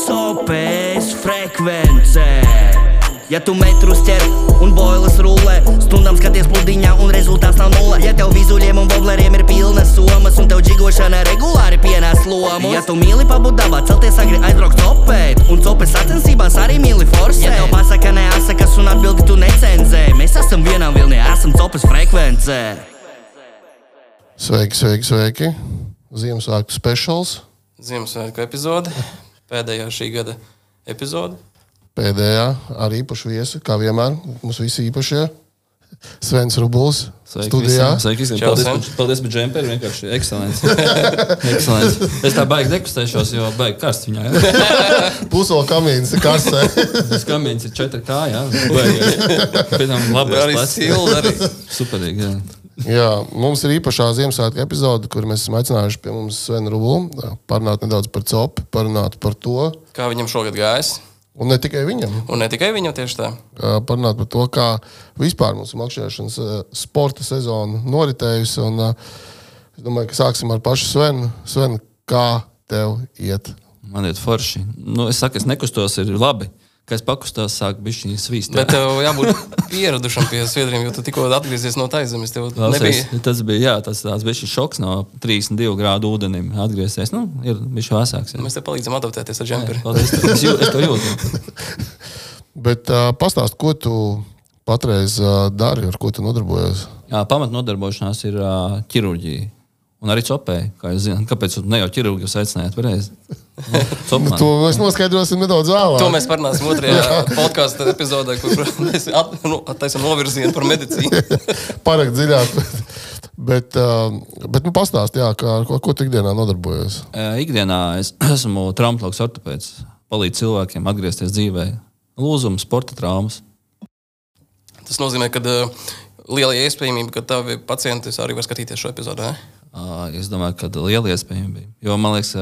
Sopēs frekvencē. Ja tu metrus ķer un boilas rullē, stundām skaties pludiņā un rezultāts nav nulle. Ja tev vizuļiem un bobleriem ir pilnas somas un tev džigošana regulāri pienāc lomu. Ja tu mīli pabūt dabā, celties agri aizbraukt copēt un copes sacensībās arī mīli forsēt. Ja tev pasaka neasakas un atbildi tu necenzē, mēs esam vienā vilnī, esam copes frekvencē. Sveiki, sveiki, sveiki. Ziemassvētku speciāls. Ziemassvētku epizode, pēdējā šī gada epizode. Pēdējā ar īpašu viesu, kā vienmēr. Mums visi īpašie. Svens Rubuls studijā. visiem. Sveiki visiem. Čau, Paldies, paldies par džemperi. Vienkārši ekscelents. Es tā baigi nekustēšos, jo baigi karsts viņā. Ja? Pusola kamīns ir karsē. Tas kamīns ir 4K. Jā, baigi. Pēc tam labais Arī silda. Superīgi. Jā. Jā, mums ir īpašā Ziemassvētku epizode, kur mēs esam aicinājuši pie mums Svenu Rubulu. Parunāt nedaudz par copu, parunāt par to. Kā viņam šogad gājis. Un ne tikai viņam. Un ne tikai viņam tieši tā. Parunāt par to, kā vispār mūsu makšķerēšanas sporta sezona noritējusi. Un, es domāju, ka sāksim ar pašu Svenu. Sven, kā tev iet? Man ir forši. Nu, es saku, es nekustos, ir labi. Kad es pakustos, sāk bija šī svīsta. Bet tev jābūt pieradušam pie sviedriem, jo tu tikko atgriezies no taizemes. Tev nebija. tas bija jā, tas, tāds šis šoks no 32 grādu ūdenim atgriezties. Nu, ir bijis vēsāks. jā. Mēs te palīdzam adaptēties ar džemperi. Paldies, tev. es, jū, es to jūtu. Bet uh, pastāst, ko tu patreiz uh, dari, ar ko tu nodarbojies? Jā, pamatnodarbošanās ir ā, ķirurģija. Un arī copēji, kā jūs zināt, kāpēc jūs ne jau ķirurģiju jūs aicinājāt pareizi. Nu. To mēs noskaidrosim nedaudz vēlāk. To mēs parunāsim otrajā podkāstu epizodē, kur mēs nu, attaisam novirzienu par medicīnu. Pārāk dziļāk. Bet, uh, bet nu, pastāst, jā, kā, ko, ko tu ikdienā nodarbojies. Ā, Ikdienā es esmu traumatologs ortopēds. Palīdzu cilvēkiem atgriezties dzīvē. Lūzums, sporta traumas. Tas nozīmē, ka uh, liela iespējamība, ka tavi pacienti arī var skatīties šo epizodi. Ne? Es domāju, ka liela iespējamība bija. Jo man liekas,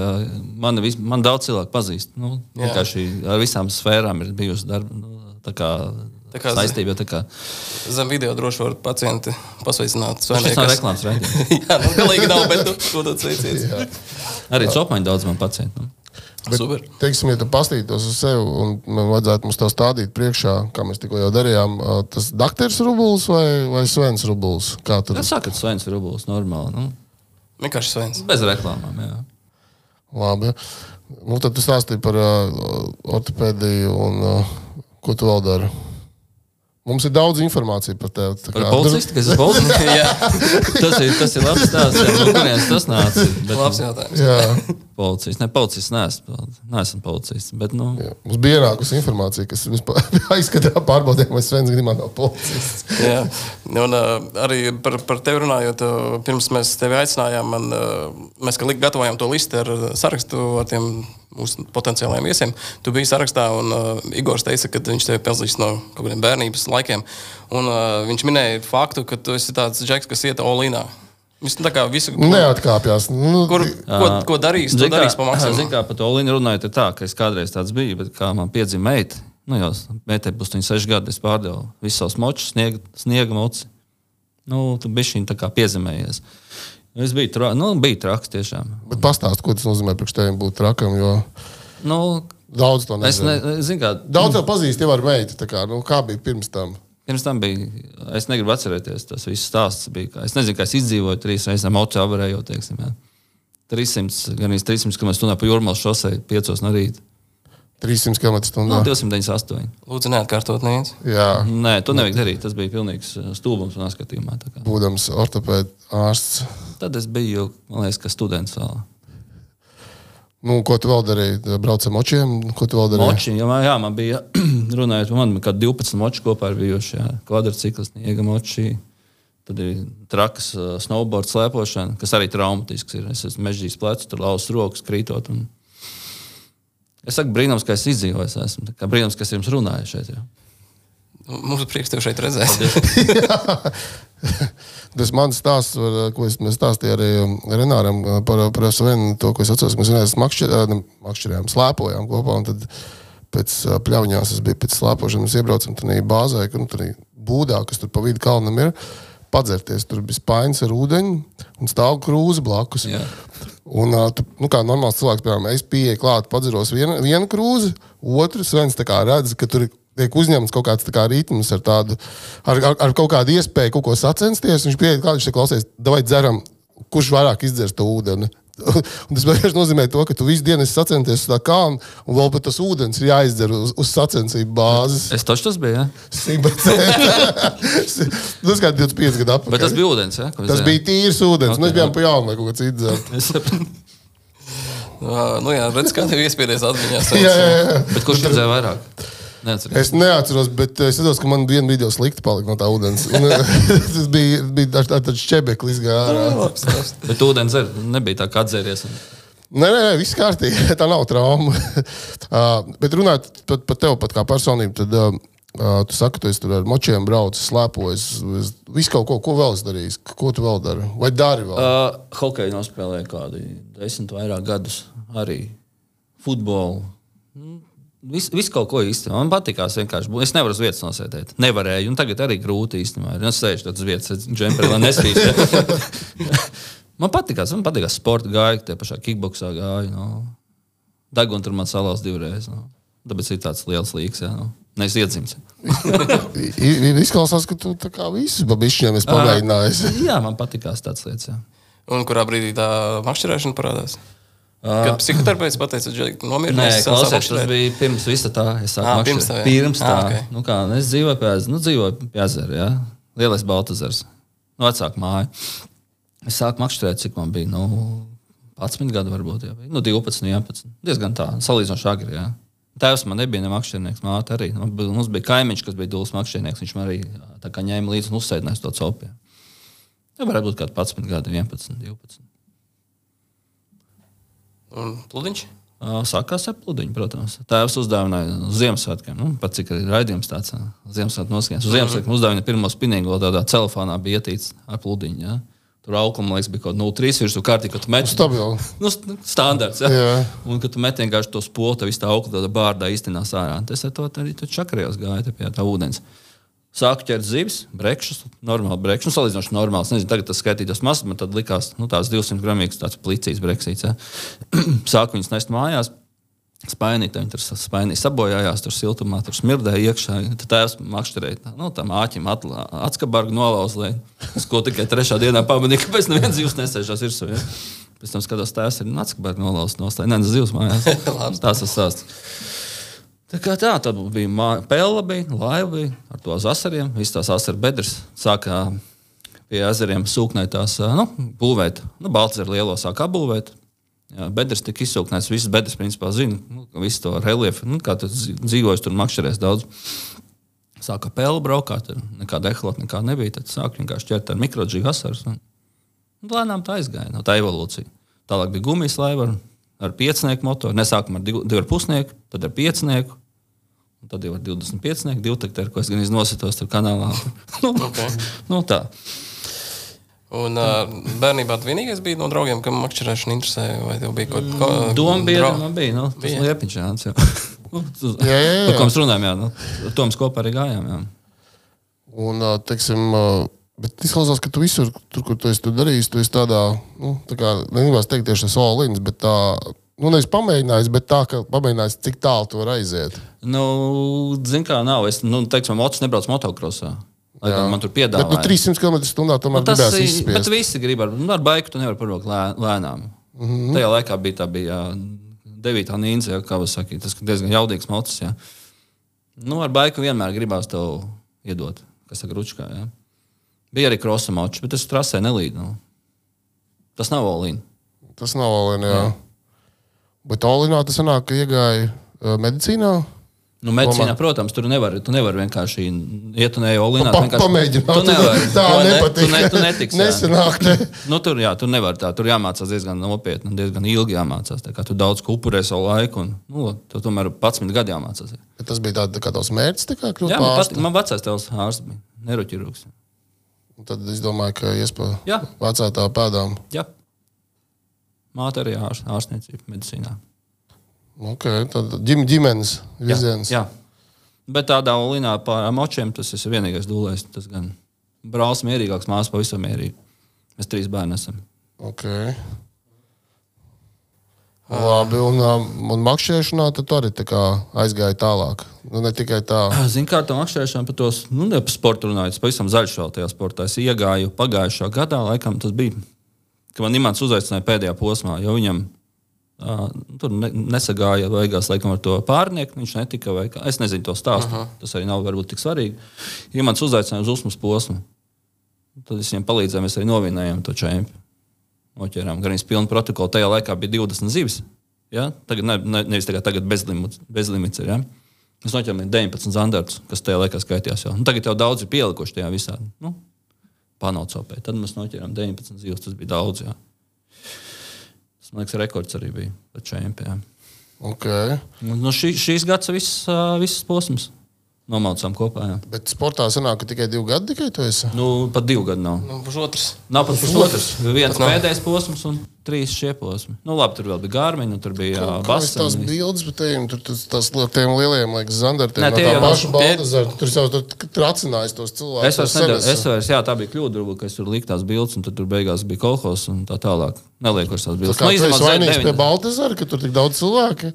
man, vis, man daudz cilvēku pazīst. Nu, vienkārši ar visām sfērām ir bijusi darba. Nu, tā kā, Tā kā- saistība, tā kā Zem video droši var pacienti pasveicināt. tas nav kas- reklāmas raidījums. Jā, nu, galīgi nav, bet nu, to tad sveiciens. Arī copmaņi daudz man pacientu. Nu. Bet, Super. teiksim, ja tu pastītos uz sevi un man vajadzētu mums to stādīt priekšā, kā mēs tikko jau darījām, tas doktors Rubuls vai, vai Svens Rubuls? Kā tur? Es saku, Svens ir rublis normāli. Nu, Vienkārši sveins. bez reklāmām. Jā. Labi. Nu, tad tu stāstīji par uh, ortopēdiju un uh, ko tu vēl dari. Mums ir daudz informācijas par tevi. Par kā- policistu, kas ir policists. Jā, tas, ir, tas ir labs stāsts. jā, No kurienes tas nāca? Bet, labs jautājums. Jā, Policists. Ne, policists neesmu. Neesmu policists. Bet, nu, jā. Mums bija ienākusi informācija, kas vispār aizskatā pārbaudījām, vai Svens gadījumā nav policists. Jā, un uh, arī par, par tevi runājot, uh, pirms mēs tevi aicinājām, man, uh, mēs gatavojām to listu ar sarakstu ar tiem mūsu potenciālajiem viesiem. Tu biji sarakstā, un uh, Igors teica, ka viņš tevi pazīst no kaut kādiem bērnības laikiem. Un, uh, viņš minēja faktu, ka tu esi tāds džeks, kas iet Olīnā. Viss tā kā visu, ko, Neatkāpjas. Nu, kur, ko, ko darīs, kā- darīs pa Zini, maksimumu. kā par to Olīnu runājot, ir tā, ka es kādreiz tāds biju, bet kā man piedzima meita, nu jau meitai būs viņa seši gadi, es pārdevu visus savus močus, sniega, sniega moci. Nu, tu biji šī tā kā piezemējies. Es biju, tra nu, biju traks tiešām. Bet pastāst, ko tas nozīmē priekš tevis būt trakam, jo Nu, daudz to es nezinu. ne, zinu, kā, Daudz jau pazīst jau ar meitu. tā Kā, nu, kā bija pirms tam? Pirms tam bija. Es negribu atcerēties, tas viss stāsts bija. Kā, es nezinu, kā es izdzīvoju trīs reizes mocu avarējot, teiksim. Jā. 300, gan arī 300 km pa jūrmālas šosei, 5 no rīta. 300 km/h. No, 298. Lūdzu, neatkārtot neviens. Jā, Nē, to nevajag darīt. Tas bija pilnīgs uh, stulbums manā skatījumā. būdams ortopēds ārsts. Tad es biju, man liekas, ka students vēl. Nu, ko tu vēl darīji? Brauc ar močiem, ko tu vēl darīji? Moči, jā, man, jā, man bija, runājot par mani, kad 12 moči kopā ir bijuši. jā. Kvadrcikls, niega moči. Tad ir traks uh, snowboard slēpošana, kas arī traumatisks ir. Es esmu mežģījis plecu, tur lauzis rokas, krītot. Un... Es saku, brīnums, ka es izdzīvoju. es Esmu. Tā kā brīnums, ka es jums runāju šeit. Jā. Mums ir prieks tevi šeit redzēt. Tas mans stāsts, ko es stāstīju arī um, Renāram uh, par, par Svenu, to, ko es atceros, mēs vienreiz uh, makšķerējām, slēpojām kopā. un Tad pēc uh, pļauņās es biju pēc slēpošanas, iebraucam tajā bāzē, ka nu, tur būdā, kas tur pa vidu kalnam ir. Padzerties, tur bija spaiņas ar ūdeņu un stāv krūze blakus. Jā. Un, tu, nu, kā normāls cilvēks, piemēram, es pieeju klāt, padzeros vienu, vienu krūzi, otru kā redz, ka tur tiek uzņemts kaut kāds tā kā ritms ar tādu, ar, ar, ar kaut kādu iespēju kaut ko sacensties. Viņš pieeja klāt, viņš te klausies, vai dzeram, kurš vairāk izdzers to ūdeni. Un tas vienkārši nozīmē, to, ka tu visu dienu esi sacenties uz tā kā, un vēl pat tas ūdens ir jāizdzer uz, uz sacensību bāzes. Es taču tas biju. Ja? tas kā 25 gadu atpakaļ. Bet tas bija ūdens. Ja? Tas bija tīrs ūdens. Okay, Ok, Mēs bijām jā. pa jaunu, lai kaut ko citu dzertu. Ā, Nu, jā, redz, kā tev iespiedies atmiņās. Jā, jā, jā. Bet kurš redzēja vairāk? Neatceros. Es neatceros, bet es saprotu, ka man viena video slikti palika no tā ūdens. Un, tas bija, bija tāds tā, tā šķebeklis gārā. Bet ūdens dzer, nebija tā kā atdzēries. Nē, nē, nē, viss kārtībā. Tā nav trauma. uh, bet runājot par pa tevi pat kā personību, tad uh, uh, tu saki, ka tu esi tur ar močiem braucis, slēpojis. es- Visu kaut ko, ko vēl es darīju. Ko tu vēl dari? Vai dari vēl? Uh, hokeju nospēlēju kādu desmit vairāk gadus. Arī futbolu. Viss vis kaut ko īstenībā. Man patīkās vienkārši. Es nevaru uz vietas nosēdēt. Nevarēju. Un tagad arī grūti īstenībā. Es sēžu uz vietas, džemperi, lai neskrīst. man patīkās. Man patīkās sporta gāja, tie pašā kickboxā gāja. No. Deguna tur man salās divreiz. No. Tāpēc ir tāds liels līks. Jā, no. Nevis iedzimts. I- i- Izklausās, ka tu tā kā visus babišķiem esi pamēģinājis. Jā, man patīkās tāds lietas. Jā. Un kurā brīdī tā makšķerēšana parādās? Kad psihoterapeits pateica, ka Nē, nomierināties, klausies, tas bija pirms visa tā. Es sāku Ā, makšķerēt. pirms tā, jā. pirms tā. Ā, ok. Nu, kā, es dzīvoju pie ezera, nu, dzīvoju pie ezera, jā. Lielais Baltazars. Nu, vecāka māja. Es sāku makšķerēt, cik man bija, nu, 11 gadi varbūt, jā. bija. Nu, 12, 11. Diezgan tā, salīdzinoši agri, jā. Tēvs man nebija ne makšķernieks, māte arī. Nu, Mums bija kaimiņš, kas bija dūls makšķernieks. Viņš man arī ņēma līdzi un uzsēdinājās to copiju. Jā, varētu būt kādi 11 gadi, 11, 12. Un pludiņš? Sākās ar pludiņu, protams. Tēvs uzdāvināja uz Ziemassvētkiem. Nu, pat cik ir raidījums tāds Ziemassvētku noskaņas. Uz Ziemassvētkiem uzdāvināja pirmo spinīgu, vēl tādā telefonā bija ietīts ar pludiņu. Ja? Tur auklam, liekas, bija kaut kāda 0,3 virsū kārtī, kad tu meti. Stabili. Nu, st- standarts. Ja? Jā. Un, kad tu meti vienkārši to spolu, tad viss tā tāda bārdā iztinās ārā. Tas ar to arī tur čakarējos gāja pie tā ūdens. Sāku ķert zivis, brekšus, normāli brekšus, salīdzinoši normāls. Nezinu, tagad tas skaitītos mazs, man tad likās, nu, tās 200 gramīgas, tāds plicīgs breksīts. Ja. Sāku viņus nest mājās. Spainīte, viņi tur spainīja, sabojājās, tur siltumā, tur smirdēja iekšā. Tad tēvs makšķerēja, tā, nu, tam āķim atskabargu nolauz, lai es ko tikai trešā dienā pamanīju, ka pēc neviens zivs nesēžās virsū. Ja? Pēc tam skatās, tēvs ir atskabargu nolauz, nostāja, nē, zivs mājās. Tās tas stāsts. Tā kā tā, tad bija mā- pele, bija laiva, bija ar to asariem. Visas tās asaru bedres sākā pie ezeriem sūknēt tās, nu, būvēt. Nu, Balts ar lielo sākā būvēt. Jā, bedres tika izsūknēts, visas bedres, principā, zina, nu, visu to reliefu, nu, kā tas dzīvojas, tur makšķerēs daudz. Sāka pēle braukāt, tur nekāda ehlota nekā nebija. Tad sāk vienkārši ķert ar mikrodžīgu asarus. un- un Lēnām tā aizgāja, no tā evolūcija. Tālāk bija gumijas laiva ar, ar piecinieku motoru. Nesākumā ar divu, ar pusnieku, tad ar piecinieku. un Tad jau ar 25, divu taktu, ko es gan iznosītos tur kanālā. nu, Okay. nu, tā. Un uh, bērnībā tu vienīgais bija no draugiem, kam makšķerēšana interesēja, vai tev bija kaut kāda Doma bija, man bija. Nu, tas Bija. Liepiņš. Jānis, jā. Nu, tas- Jā, jā, jā. Par ko mēs runājam, jā. Nu, to mēs kopā arī gājām. Jā. Un, teiksim, bet izklausās, ka tu visur, tur, kur tu esi to darījis, tu esi tādā, nu, tā kā, negribas teikt tieši tas olīns, bet tā, nu, nevis pamēģinājis, bet tā, ka pamēģinājis, cik tālu tu vari aiziet. Nu, Zinu, kā nav. Es, nu, teiksim, mocis nebrauc motokrosā. Lai gan man tur Bet, nu, piedāvāja. 300 km/h tomēr Nu, tas ir. Bet visi grib ar, nu, ar baiku, tu nevari parūkt lē, lēnām. Mm. -hmm. Tajā laikā bija tā bija. Devītā nīca, jau, kā jūs sakāt, tas diezgan jaudīgs mocis. Jā. Nu, ar baiku vienmēr gribās tev iedot, kas ir grūčkā. Jā. Bija arī krosa močs, bet es trasē nelīdu. Nu. Tas nav olīna. Tas nav olīna, jā. Bet olīnā tas sanāk, ka iegāja medicīnā. Nu, medicīnā, Domā- protams, tur nevar, tu nevari vienkārši iet un ej olīnā. Pa, vienkārši- pamēģināt. Tu nevari. Tā ne- nepatīk. Tu, ne, tu netiksi. jā. Nesanāk, ne. Nu, tur, jā, tur nevar tā. Tur jāmācās diezgan nopietni un diezgan ilgi jāmācās. Tā kā Tu daudz upurē savu laiku, un nu, tu tomēr 11 gadi jāmācās. Bet Tas bija tāds tā kā tavs mērķis, tā kā kļūt Jā, man, pār pat, man vecais tēls ārsts bija neiroķirurgs. Tad es domāju, ka iespēja Jā. vecātā pēdām. Jā. Māte arī ārst, ārstniecība medicīnā. Okay, tad ģim, ģimenes virziens. Jā. Bet tādā līnā par močiem tas ir vienīgais dūlējs. Tas gan brālis mierīgāks, māsa pavisam mierīga. Mēs trīs bērni esam. Okay. Labi, un, un makšķerēšanā tad arī tā aizgāja tālāk. Nu, ne tikai tā. Ziniet, kā tā makšķerēšana par tos, nu, ne par sportu runājot, es pavisam zaļš vēl tajā sportā. Es iegāju pagājušā gadā, laikam tas bija, ka man Imants uzaicināja pēdējā posmā, jo viņam uh, tur ne, nesagāja beigās, laikam, ar to pārnieku. Viņš netika, vai kā. Es nezinu to stāstu. -huh. Tas arī nav varbūt tik svarīgi. Imants uzaicināja uz uzmas posmu. Tad es viņam palīdzēju, mēs arī novinējām to čempionu noķērām. Gan arī pilnu protokolu. Tajā laikā bija 20 zivis. Ja? Tagad ne, ne, nevis tagad, tagad bezlimits, bezlimits ir. Ja? Mēs noķēram 19 zandartus, kas tajā laikā skaitījās. Jau. Nu, tagad jau daudz ir pielikuši tajā visā. Nu, Panaucopē. Tad mēs noķēram 19 zivs. Tas bija daudz. Ja? Tas, man liekas, rekords arī bija pat čempionā. Okay. Nu, šī, šīs gads viss, viss posms. Nomaucām kopā. Jā. Bet sportā sanāk, ka tikai divi gadi tikai tu esi. Nu, pat divi gadi nav. Nu, pusotrs. Nav pat pusotrs. Viens pēdējais posms un trīs šie posmi. Nu, labi, tur vēl bija Gārmiņa, tur bija Basas. Tās bildes, bet tiem, tur tas, tas tiem lieliem, liekas, zandartiem. Nē, no tie tā jau- paša tie- Baldazara. Tur jau tur tracinājis tos cilvēkus. Es vairs, no sevis. es vairs, jā, tā bija kļūda, varbūt, ka es tur liku tās bildes, un tad tur beigās bija kolhos un tā tālāk. Nelieku vairs tās bildes. Kā tu esi vainīgs Z9. pie Baldazara, ka tur tik daudz cilvēku?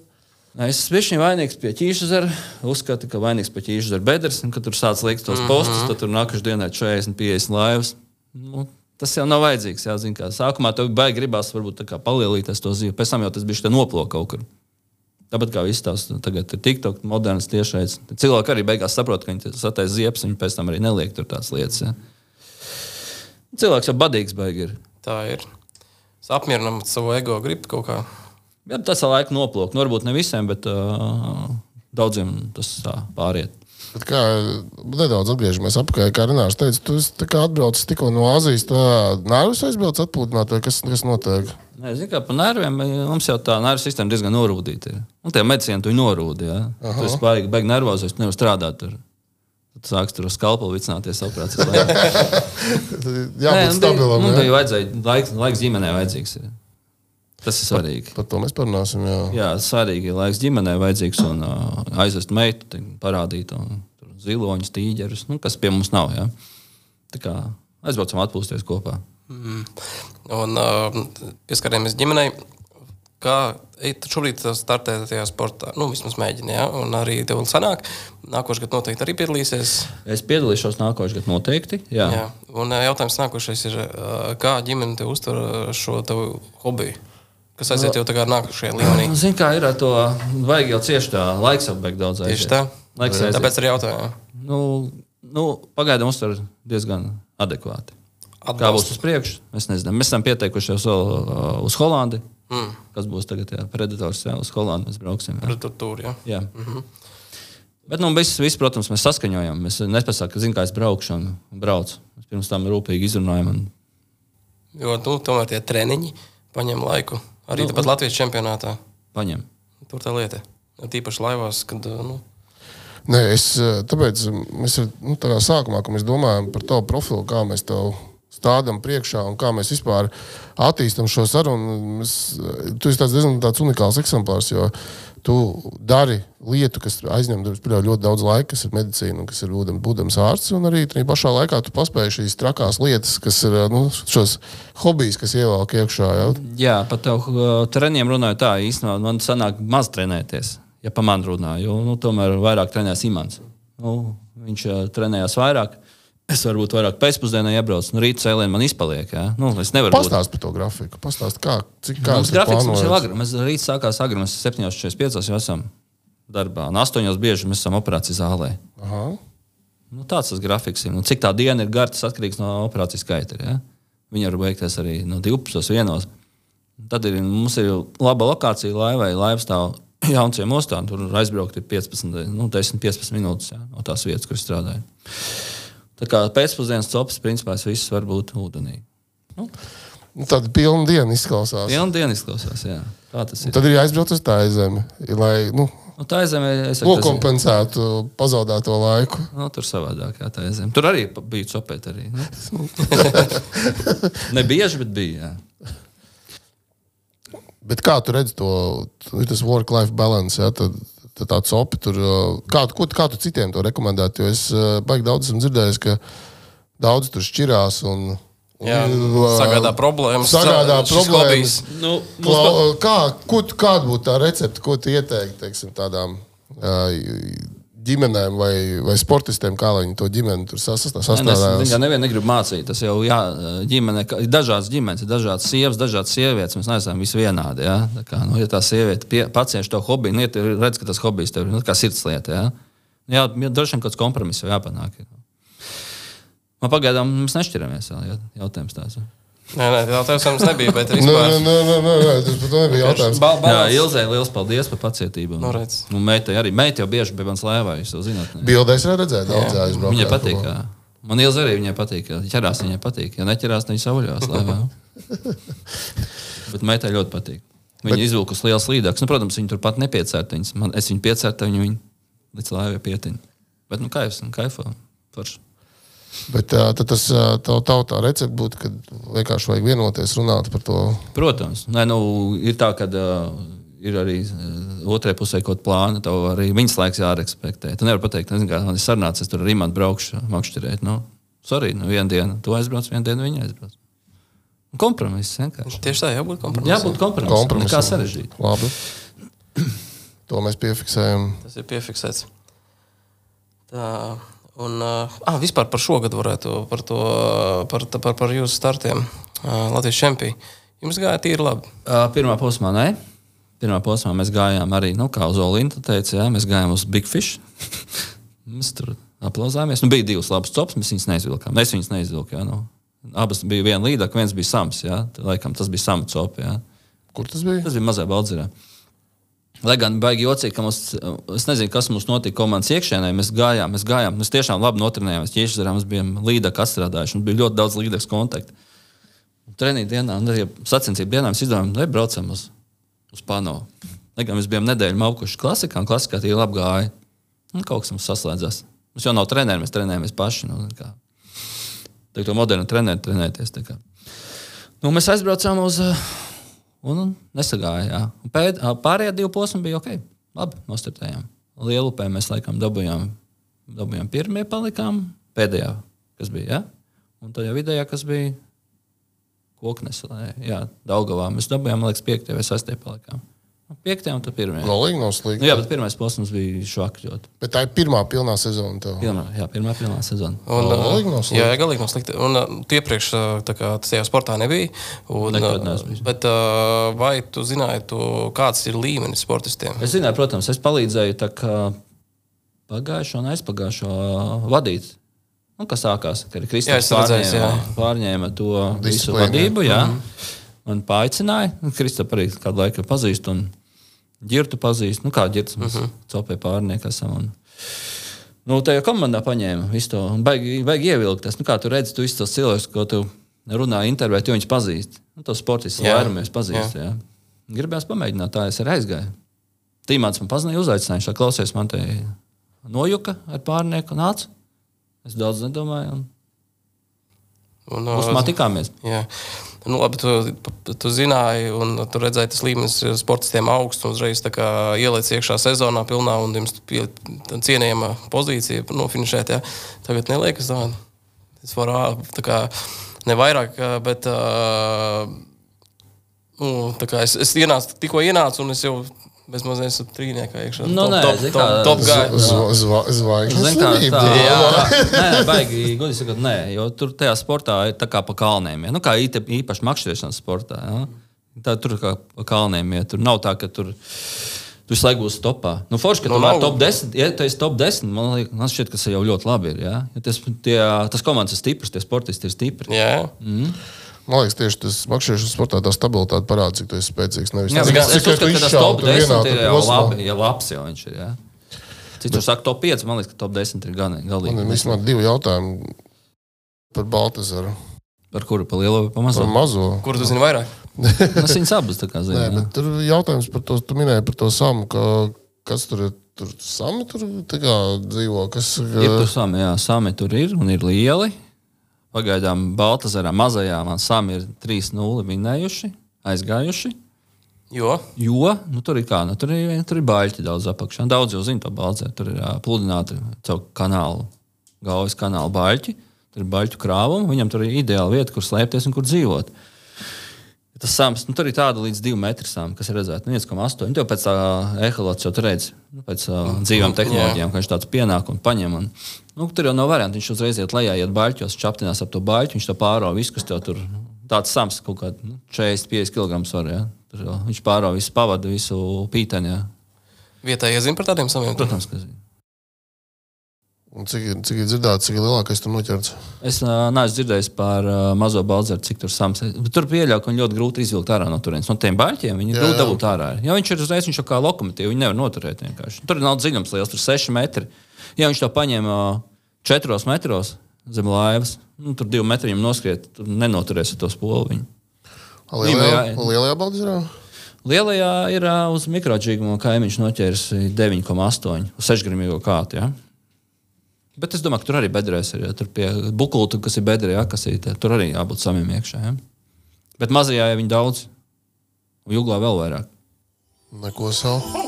Es bijis vainīgs pie ķīša zara. Uzskatu, ka vainīgs pie ķīša zara bedres, un kad tur sāc likt tos postus, tad tur nākamā dienā ir 40, 50 laivas. Nu, tas jau nav vajadzīgs. Jā, zin, kā. Sākumā tev baigi gribās varbūt palielīties to zīvi, pēc tam jau tas bija noplūks kaut kur. Tāpat kā viss tās tagad ir TikTok, moderns tiešais. Cilvēki arī beigās saprot, ka viņi sataisa ziepes, viņi pēc tam arī neliek tur tās lietas. Jā. Cilvēks jau badīgs baigi ir. Tā ir. Es apmierinām savu ego gribu kaut kā. Jā, tas ar laiku noplūk. Nu, varbūt ne visiem, bet uh, daudziem tas tā pāriet. Bet kā nedaudz atgriežamies atpakaļ, kā Renārs teica, tu atbraucis tikko no Azijas, tā nervus aizbrauc atpūtināt, vai kas, kas notiek? Nē, zin, kā, par nerviem mums jau tā nervu sistēma diezgan norūdīta. Ir. Un tie medicīni tu norūdi. Ja? Tu esi baigi, baigi nervozs, tu nevari strādāt tur. Tu sāksi tur uz kalpu vicināties. Jābūt stabilam. Nu, jā. bija vajadzēja, laiks, laiks ģimenē vajadzīgs. Ir. Tas ir svarīgi. Par to mēs parunāsim. Jā. Jā, svarīgi ir laiks ģimenē vajadzīgs un uh, aizvest meitu, te parādīt un, tur ziloņus, tīģerus, nu, kas pie mums nav. Ja? Tā kā aizbraucam atpūsties kopā. Un uh, pieskarāmies ģimenei. Kā šobrīd startē tajā sportā? Nu, vismaz mēģini, ja? un arī tev vēl sanāk. Nākošais gads noteikti arī piedalīsies. Es piedalīšos nākošais gads noteikti. Jā. Jā. Un jautājums nākošais ir, kā ģimene te uztver šo tavu hobiju? Kas aiziet jau tagad nākošajā līmenī? Zini, kā ir ar to, vajag jau cieši tā laiks jau beig daudz aiziet. Tieši tā. Laiks aiziet. Tāpēc arī jautāju. Nu, nu, pagaidām uztver diezgan adekvāti. Kā būs uz priekšu? Mēs nezinām. Mēs esam pieteikušies vēl uh, uz Holandi. Mm. Kas būs tagad? Jā, Predators, jā, uz Holandi mēs brauksim. Tur, jā. Jā. Mm -hmm. Bet, nu, viss, viss, protams, mēs saskaņojam. Mēs nepasakām, ka, zinu, kā es braukšu un braucu. Mēs pirms tam rūpīgi izrunājam. Un... Jo nu, tomēr tie treniņi paņem laiku. Arī Nu, tāpat Latvijas čempionātā. Paņem. Tur tā lieta. Tīpaši laivās, kad nu, Nē, es, eh, tāpēc mēs ar- nu, tādā sākumā, kad mēs domājam par tavu profilu, kā mēs tev stādām priekšā un kā mēs vispār attīstām šo sarunu, mēs, eh, tu esi tāds diezgan tāds unikāls eksemplārs, jo tu dari lietu, kas aizņem ļoti daudz laika, kas ir medicīna kas ir būdams, ārsts. Un arī tajā pašā laikā tu paspēji šīs trakās lietas, kas ir nu, šos hobijus, kas ievelk iekšā. Ja? Jā, par tev uh, treniem runāju tā, īstenībā man sanāk maz trenēties. Ja pa mani runā, jo nu, tomēr vairāk trenējas Imants. Nu, viņš uh, trenējās vairāk. Es varbūt vairāk pēcpusdienā iebraucu, nu, rīta cēlienā man izpaliek. Ja? Nu, es nevaru būt Pastāst par to grafiku. Pastāst, kā, cik kā Mums grafiks mums jau agri. Mēs rīt sākās agri. Mēs 7.45 jau esam darbā. Un 8. bieži mēs esam operācijas zālē. Aha. Nu, tāds tas grafiks ir. Nu, cik tā diena ir gara, tas atkarīgs no operācijas skaita. Ja? Viņi var beigties arī no 12. vienos. Tad ir, mums ir laba lokācija laivai. Laiva stāv jaunciem ostām. Tur aizbraukt ir 15, nu, 10, 15 minūtes ja, no tās vietas, kur strādāju. Tā kā pēcpusdienas copas, principā, viss var būt ūdenī. Nu, Tāda pilna diena izklausās. Viena diena izklausās, jā. Tā tas ir. Tad ir jāizbrauc uz tā zemi, lai nu, Nu, tā es saku, tas nokompensētu pazaudēto laiku. Nu, tur savādāk, jā, tā zeme. Tur arī bija copēt. Arī, nu. ne bieži, bet bija. Jā. Bet kā tu redzi to, tas work-life balance, ja, tad, tad tāds opi tur, uh, kā, tu- ko, kā tu citiem to rekomendētu? Jo es uh, baigi daudz esmu dzirdējis, ka daudz tur šķirās un, Jā, Uh, sagādā problēmas. Sagādā problēmas. Nu, Klau, kā, ko, kāda būtu tā recepte, ko tu ieteiktu teiksim, tādām ā, ģimenēm vai, vai sportistiem, kā viņi to ģimeni tur sasastā- Nē, Es gan nevienu negribu mācīt. Tas jau jā, ģimene, ir dažādas ģimenes, ir dažādas sievas, dažādas sievietes. Mēs neesam visi vienādi. Ja? Tā kā, nu, ja tā sieviete pie- pacieš to hobiju, nu, ja redz, ka tas hobijs tev ir nu, kā sirdslieta. Ja? Jā, jā droši vien kaut kāds kompromiss jāpanāk. Man pagaidām mēs nešķiramies. Ja? Jautājums tāds. ja. Nē, nē, tā tas mums nebija. Bet Nē, nē, vispār. nē, nē, nē, nē, tas pat nebija jautājums. Ba- Jā, balans. Ilzē, liels paldies par pacietību. Nu, redz. Un meitai arī. Meita jau bieži bija mans lēvā, jūs jau zināt. Bildēs redzēju, daudz aizbraukt. Viņai patīk. Jā. Man Ilza arī viņai patīk. Ķerās, viņai patīk. Ja neķerās, viņa sauļās. lēvā. Bet meitai ļoti patīk. Viņa Bet... izvilkus liels līdzekļus. Nu, protams, viņa turpat nepiecērta. Viņas. Man, es viņu piecērtu, viņa viņu līdz lēvai pietiņu. Bet, nu, kaifs, nu, kaifo. Forši. Bet tā, tad tas ā, tav, tav tā recepte būtu, ka vienkārši vajag vienoties, runāt par to. Protams, Nē, nu, ir tā, ka uh, ir arī uh, otrajā pusē kaut kāda plāna. Tev arī viņas laiks jārespektē. Tu nevari pateikt, nezinu, kā man ir sarunāts, es tur ar Imants braukšu, makšķerēt. Nu, sorry, nu, vienu dienu tu aizbrauc, vienu dienu viņa aizbrauc. Kompromiss vienkārši. Tieši tā, jābūt kompromisam. Jābūt kompromisam. Kompromisam. Kā sarežģīt. Labi. To mēs piefiksējam. Tas ir piefiksēts. Tā, un uh, ah, vispār par šo gadu varētu par to, par, par, par jūsu startiem. Uh, Latvijas čempioni. Jums gāja tīri labi. Uh, Pirmā posmā, nē. Pirmā posmā mēs gājām arī, nu, kā uz Olimpu teica, jā, mēs gājām uz Big Fish. mēs tur aplauzāmies. Nu, bija divas labas copas, mēs viņas neizvilkām. Es viņas neizvilku. Jā, nu. Abas bija viena līdaka, viens bija sams. Jā. Laikam tas bija sama copa. Jā. Kur tas bija? Tas bija mazā baldzirā. Lai gan baigi jocīgi, ka mums, es nezinu, kas mums notika komandas iekšienē, mēs gājām, mēs gājām, mēs tiešām labi notrenējāmies. Ķiežzarā mums bija līdaka atstrādājuši, mums bija ļoti daudz līdakas kontaktu. Treniņu dienā, un arī sacensību dienā mēs izdevām, lai braucam uz, uz Pano. Lai gan mēs bijām nedēļu maukuši klasikā, un klasikā tie labi gāja. Un kaut kas mums saslēdzās. Mums jau nav trenēri, mēs trenējamies paši. Nu. Tagad to modernu trenēru trenēties. Nu, mēs aizbraucām uz. Un, nesagāja. jā. Un Pēd, pārējie divi posmi bija ok. Labi, nostartējām. Lielupē mēs laikam dabūjām, dabūjām pirmie, palikām pēdējā, kas bija. Ja? Un tad jau vidējā, kas bija koknes. Jā, Daugavā mēs dabūjām, man liekas, piektajā vai sastajā palikām. Nu, Piektajā un tad pirmajā. Galīgi nav Nu, slikti. jā, bet pirmais posms bija švakļot. Bet tā ir pirmā pilnā sezona. Tev. Pirmā, jā, pirmā pilnā sezona. Un, O, uh, galīgi nav slikti. jā, galīgi nav slikti. Un uh, tie priekš uh, tā jau sportā nebija. Un, uh, bet vai tu zināji, tu, kāds ir līmenis sportistiem? Es zināju, protams, es palīdzēju tā pagājušo un aizpagājušo vadīt. Nu, kas sākās, es redzēju, pārņēma, jā. pārņēma to visu Disciplīnu, vadību. Jā. Man paaicināja, Kristofers arī kādu laiku pazīst, un ģirtu pazīst. Nu, kā ģirts mums uh -huh. copē pārnieki esam. Un, nu, tajā komandā paņēma visu to. Baigi, baigi ievilkties. Nu, kā tu redzi, tu visus tos cilvēkus, ko tu runā, intervēt, jo viņus pazīst. Nu, tos sportistus Jā. vairumies pazīst. Jā. Gribējās pamēģināt, tā es arī aizgāju. Tīmāns man pazīstināja, uzaicināja, šā klausies man te nojuka ar pārnieku nāca. Es daudz nedomāju, un Un, uzmā tikāmies. Jā. Nu, labi, tu, tu zināji, un tu redzēji, tas līmenis sportistiem augsts. un Uzreiz ieliec iekšā sezonā, pilnā un jums pie- cienījama pozīcija, nu, finišēt. Jā. Tagad neliekas tā, tas var tā kā ne vairāk, bet ā, nu, es, es ienācu, tikko ienācu, un es jau bezmaz esmu trīniekā iekšā. Nu, nē, top, top, top, top Zvaigznes tā jā, nē, nē, baigi, godīgi sakot, nē, jo tur tajā sportā ir tā kā pa kalniem. Ja? Nu, kā īte- īpaši makšķerēšanas sportā. Ja? Tā tur kā pa kalniem iet. Tur nav tā, ka tur. Tu visu laiku būsi topā. Nu, forši, ka Nu, tu vari top 10. Ja tu esi top 10, man, liek, man šķiet, ka tas jau ļoti labi ir. Ja? Ja tas, tie, tas komandas ir stiprs, tie sportisti ir stipri. Jā, Man liekas, tieši tas makšķerēšanas sportā tā stabilitāte parāda, cik tu esi spēcīgs. Nevis Jā, tas, cik tu uzskatu, ka tas izšāvi top tur 10 vienā ir tur jau posmā. labi. Ja labs jau viņš ir. Ja? Cits tur saka, top 5, man liekas, ka top 10 ir gan Man ir galīgi. vismaz divi jautājumi par Baltasaru. Par kuru pa lielo vai pa Par mazo? mazo. kur tu zini vairāk? Es viņas abas tā kā Nē, zinu. bet tur jautājums par to, tu minēji par to samu, ka, kas tur ir. Tur sami tur tā kā dzīvo. Kas, Ir tur sami, jā, sami tur ir un ir lieli. Pagaidām Baltazarā mazajā man sami ir 3-0 vinējuši, aizgājuši. Jo, Jo nu, tur ir kā, nu, tur ir, tur ir baļķi daudz apakšā. Daudz jau zina par Baltazāru. Tur ir uh, pludināti caur kanālu, galvas kanālu baļķi. tur ir baļķu krāvuma, viņam tur ir ideāla vieta, kur slēpties un kur dzīvot. Tas sams, nu, tur ir tāda līdz 2 metriem, kas ir redzēta 1,8. Nu, jau pēc tā eholots jau tur redz, nu, pēc uh, dzīvām tehnoloģijām, ka viņš tāds pienāk un paņem. Un, nu, tur jau nav variantu. Viņš uzreiz iet lejā, iet baļķos, čaptinās ap to baļķu, viņš to pāro visu, kas tev tur tāds sams, kaut kāds nu, 40, 50 kg var. Ja? Tur, jau, viņš pāro visu pavadu, visu pīteni. Ja? Vietējais zina par tādiem samiem. Protams, ka zina. Un cik, ir- cik ir dzirdēts, cik ir lielākais tur noķerts? Es uh, neesmu dzirdējis par uh, mazo balzaru, cik tur sams. Tur pieļauj, ka viņu ļoti grūti izvilkt ārā no turienes. No tiem baļķiem viņi grūti dabūt ārā. Ja viņš ir uzreiz, viņš jau kā lokomotīva, viņi nevar noturēt vienkārši. Tur nav dziļums liels, tur 6 metri. Ja viņš to paņem uh, 4 metros zem laivas, nu, tur 2 metri viņam noskriet, tur nenoturēs to spolu. Viņu. Lielajā, jā. lielajā baldzirā? Lielajā ir uh, uz mikrodžīgumu kaimiņš noķēris 9,8 uz 6 gramīgo kātu. Ja? Bet es domāju, ka tur arī bedrēs ir. Ja? Tur pie bukulta, kas ir bedrē, ja? kas ir, tā, tur arī jābūt samiem iekšā. Ja? Bet mazajā jau viņi daudz, un jūglā vēl vairāk. Neko savu.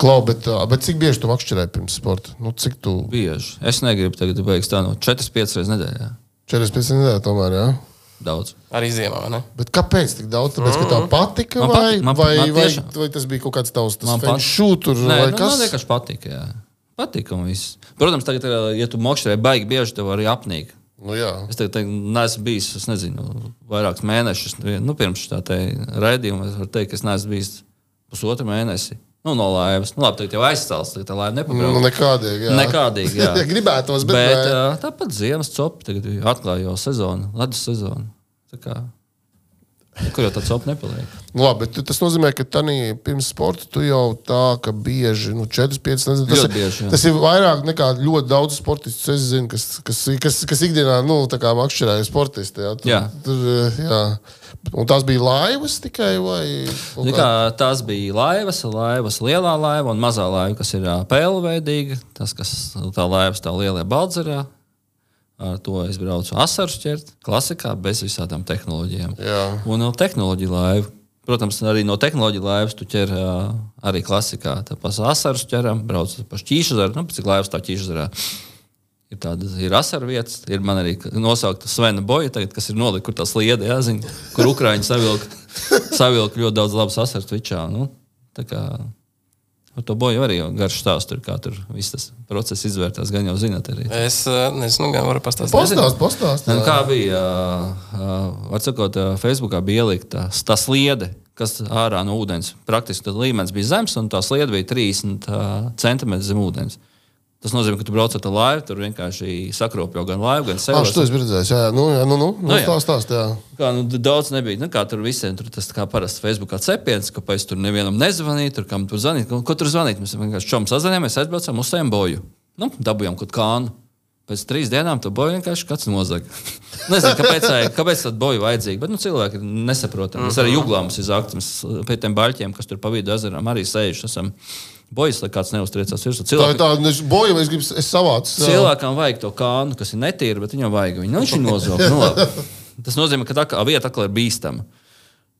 Klau, bet, bet cik bieži tu makšķerē pirms sporta? Nu, cik tu? Bieži. Es negribu tagad beigties tā no 4-5 reizes nedēļā. 45 nedēļas tomēr, jā. Daudz. Arī ziemā, vai ne? Bet kāpēc tik daudz? Tāpēc, ka tev patika, Man vai, patika, man- vai, man vai, tiešām. vai tas bija kaut kāds tavs Man pat- šūtur, Nē, vai nu, kas? man vienkārši patīk. Jā. Patīk un viss. Protams, tagad, ā, ja tu makšķerē baigi bieži, tev arī apnīk. Nu, jā. Es tagad te, neesmu bijis, es nezinu, vairākus mēnešus. Nu, pirms tā raidījuma es varu teikt, ka es neesmu bijis pusotru mēnesi. Nu, no laivas. Nu, labi, tagad jau aizstāsts, tagad tā laiva Nu, nepabrauc. nekādīgi. Jā. Nekādīgi, jā. gribētos, bet, Bet uh, tāpat ziemas copi tagad ir atklāja jau sezonu, ledus sezonu. Tā kā, kur jau tāds copi nepaliek? Nu, labi, bet tas nozīmē, ka tanī, pirms sporta tu jau tā, ka bieži, nu, 4, 5, nezinu, tas, ir, bieži, jā. tas ir vairāk nekā ļoti daudz sportistu. Es zinu, kas, kas, kas, kas ikdienā, nu, tā kā makšķerēja sportisti. Jā, tur, Jā. Tur, jā. Un tās bija laivas tikai vai? kā- Kā, tās bija laivas, laivas, lielā laiva un mazā laiva, kas ir pēlveidīga. Tas, kas tā laiva stāv lielajā baldzerā. Ar to es braucu asaru ķert, klasikā, bez visādām tehnoloģijām. Jā. Un no tehnoloģija laiva. Protams, arī no tehnoloģija laivas tu ķer arī klasikā. Tāpat asaru ķeram, brauc pa šķīšazaru, nu, cik laivas tā ķīšazarā. Ir tādas ir asaru vietas, ir man arī nosaukta Svena boja, tagad, kas ir nolika, kur tās liedi, jāzina, kur Ukrāņi savilka, savilka ļoti daudz labas asaru tvičā. Nu, tā kā ar to boju arī garš stāsts, kā tur viss tas process izvērtās, gan jau zināt arī. Es eh, nezinu, gan varu pastāstīt. Postāst, postāst. Nu, kā bija? Var sakot, Facebookā bija ielikta tā sliede, kas ārā no ūdens. Praktiski tas līmenis bija zems, un tā sliede bija 30 ā, centimetri zem ūdens. Tas nozīmē, ka tu brauc ar laivu, tur vienkārši sakropļo gan laivu, gan Ah, sevi. šo es biju redzējis. Jā, nu, jā, nu, nu, nu, Nu, jā. stāst, stāst, jā. Kā, nu, daudz nebija. Nu, kā tur visiem tur tas kā parasti Facebookā cepiens, kāpēc tur nevienam nezvanīt, tur kam tur zvanīt. Ko, tur zvanīt? Mēs vienkārši čom sazvanījāmies, aizbraucām, uzstājām boju. Nu, dabūjām kaut kānu. Pēc trīs dienām to boju vienkārši kāds nozaga. Nezinu, kāpēc, kāpēc tāda boja vajadzīga, bet nu, cilvēki ir nesaprotami. Mēs arī jūglām uz izāktas pie tiem baļķiem, kas tur pa vidu ezeram arī sēž. Esam bojas, lai kāds neuztriecās virsū. Tā ir Cilvēki, tā, es gribu, es savācu. Cilvēkam vajag to kānu, kas ir netīra, bet viņam vajag viņu. Nu, viņš ir nozogts. Nu. Tas nozīmē, ka tā kā vieta atkal ir bīstama.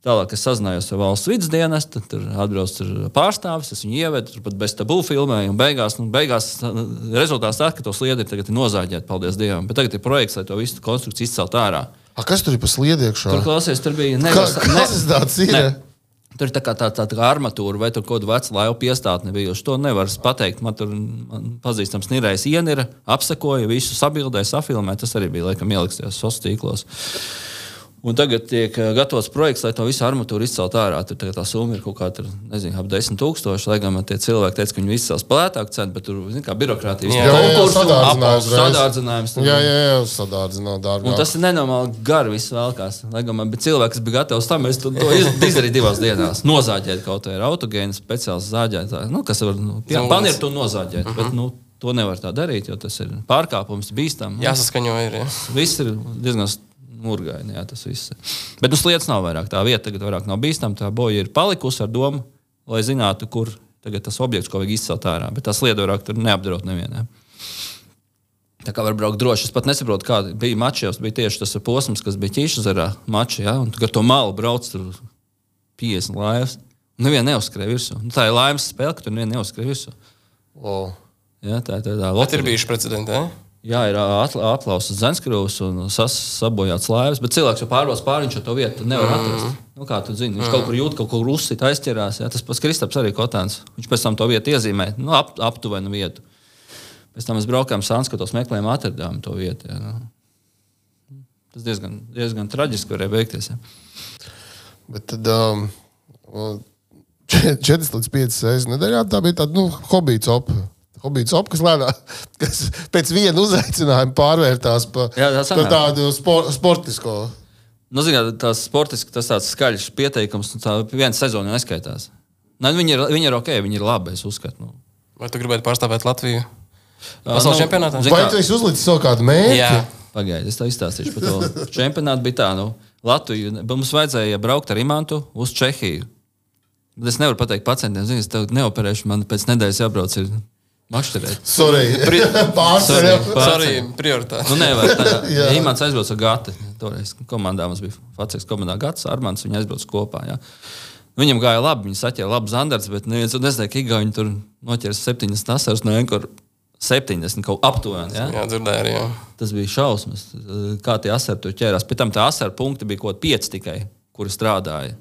Tālāk es sazinājos ar valsts vidas dienestu, tur atbrauc pārstāvis, es viņu ievedu, tur pat bez tabū filmēju. un Beigās, nu, beigās uh, rezultāts tāds, ka to sliedi ir tagad ir nozāģēti, paldies Dievam. Bet tagad ir projekts, lai to visu konstrukciju izcelt ārā. A, kas tur ir pa sliedi iekšā? Tur klausies, tur bija nevis. kas tas tāds ir? Ne. Tur ir tā kā tāda tā, tā kā armatūra vai kaut kāda veca laiva piestātne bijusi. To nevar pateikt. Man tur man pazīstams Nīrais Ienira apsekoja, visu sabildēja, safilmēja. Tas arī bija laikam ieliks tajos sociālos tīklos. Un tagad tiek eh, gatavots projekts, lai to visu armatūru izcelt ārā. Tur tagad tā summa ir kaut kāda, tur, nezinu, ap 10,000. Lai gan man tie cilvēki teica, ka viņi izcels plētāk cenu, bet tur, zin, kā birokrātijas Jā, Jā, jā, konkursu, sadārdzinājums Jā, jā, jā, sadārdzināt dārgāk. Un tas ir nenormāli gari viss vēlkās. Lai gan man bija cilvēks, kas bija gatavs tam, es to, to iz- izdarīju divās dienās. Nozāģēt kaut kā ar autogēnu, speciāls zāģētājs. Nu, kas var, nu, Zem pan ir ūdens. to nozāģēt, uh -huh. bet nu, to nevar tā darīt, jo tas ir pārkāpums, bīstams. Jāsaskaņo ir. Ja. Viss ir diezgan murgaini, jā, tas viss. Bet uz lietas nav vairāk. Tā vieta tagad vairāk nav bīstama. Tā boja ir palikusi ar domu, lai zinātu, kur tagad tas objekts, ko vajag izcelt ārā. Bet tas lieta vairāk tur neapdraud nevienam. Tā kā var braukt droši. Es pat nesaprotu, kāda bija mačos. Bija tieši tas posms, kas bija ķīšazarā mačā. Ja? Un tu ar to malu brauc tur 50 laivas. Nevienu neuzskrēja virsū. Nu, tā ir laimes spēle, ka tur nevienu neuzskrēja virsū. O. Ja, tā ir tāda Bet ir bijuši precedenti. Eh? Jā, ir aplausas Zenskrūvs un sabojāts laivas, bet cilvēks jau pārbaudas pāri, viņš to vietu nevar atrast. Nu, kā tu zini, viņš kaut kur jūt, kaut kur uzsīt, aizķerās. Jā, tas pats Kristaps arī Kotāns. Viņš pēc tam to vietu iezīmē, nu, ap, aptuvenu vietu. Pēc tam mēs braukājām Sanskatos, meklējām, atradām to vietu. Jā, nu. Tas diezgan, diezgan traģiski varēja beigties. Jā. Bet tad um, 4 līdz 5 reizes nedēļā tā bija tāda nu, hobija copa. Hobija copa, kas lēnā, kas pēc viena uzaicinājuma pārvērtās par pa tādu spor, sportisko. Nu, zināt, tas sportiski tas tāds skaļš pieteikums, un tā viena sezona neskaitās. Ne, viņi, ir, viņi ir ok, viņi ir labi, es uzskatu. Nu. Vai tu gribētu pārstāvēt Latviju? Pasaules nu, čempionātā? zini Vai tu esi uzlicis savu kādu mērķi? Jā, Pagaidiet, es tev izstāstīšu par to. Čempionāts bija tā, nu, Latvija. Mums vajadzēja braukt ar Imantu uz Čehiju. Bet es nevaru pateikt pacientiem, zini, es tev neoperēšu, man pēc nedēļas jābrauc ir makšķerēt. Sorry, Sorry, pārsvarā. pār- arī prioritāte. Nu, nevar tā. Ja Imants aizbrauca ar Gati. Toreiz komandā mums bija Faceks komandā Gats, Armāns, viņi aizbrauca kopā. Jā. Viņam gāja labi, viņi saķēra labu zandarts, bet neviens nezināja, ka Igauni tur noķers septiņas tasas no Enkora 70 kaut aptuveni. Jā. Jā, dzirdēju arī. Jā. Tas bija šausmas, kā tie asari tur ķērās. Pēc tam tā asara punkti bija kaut kādi pieci tikai, kuri strādāja.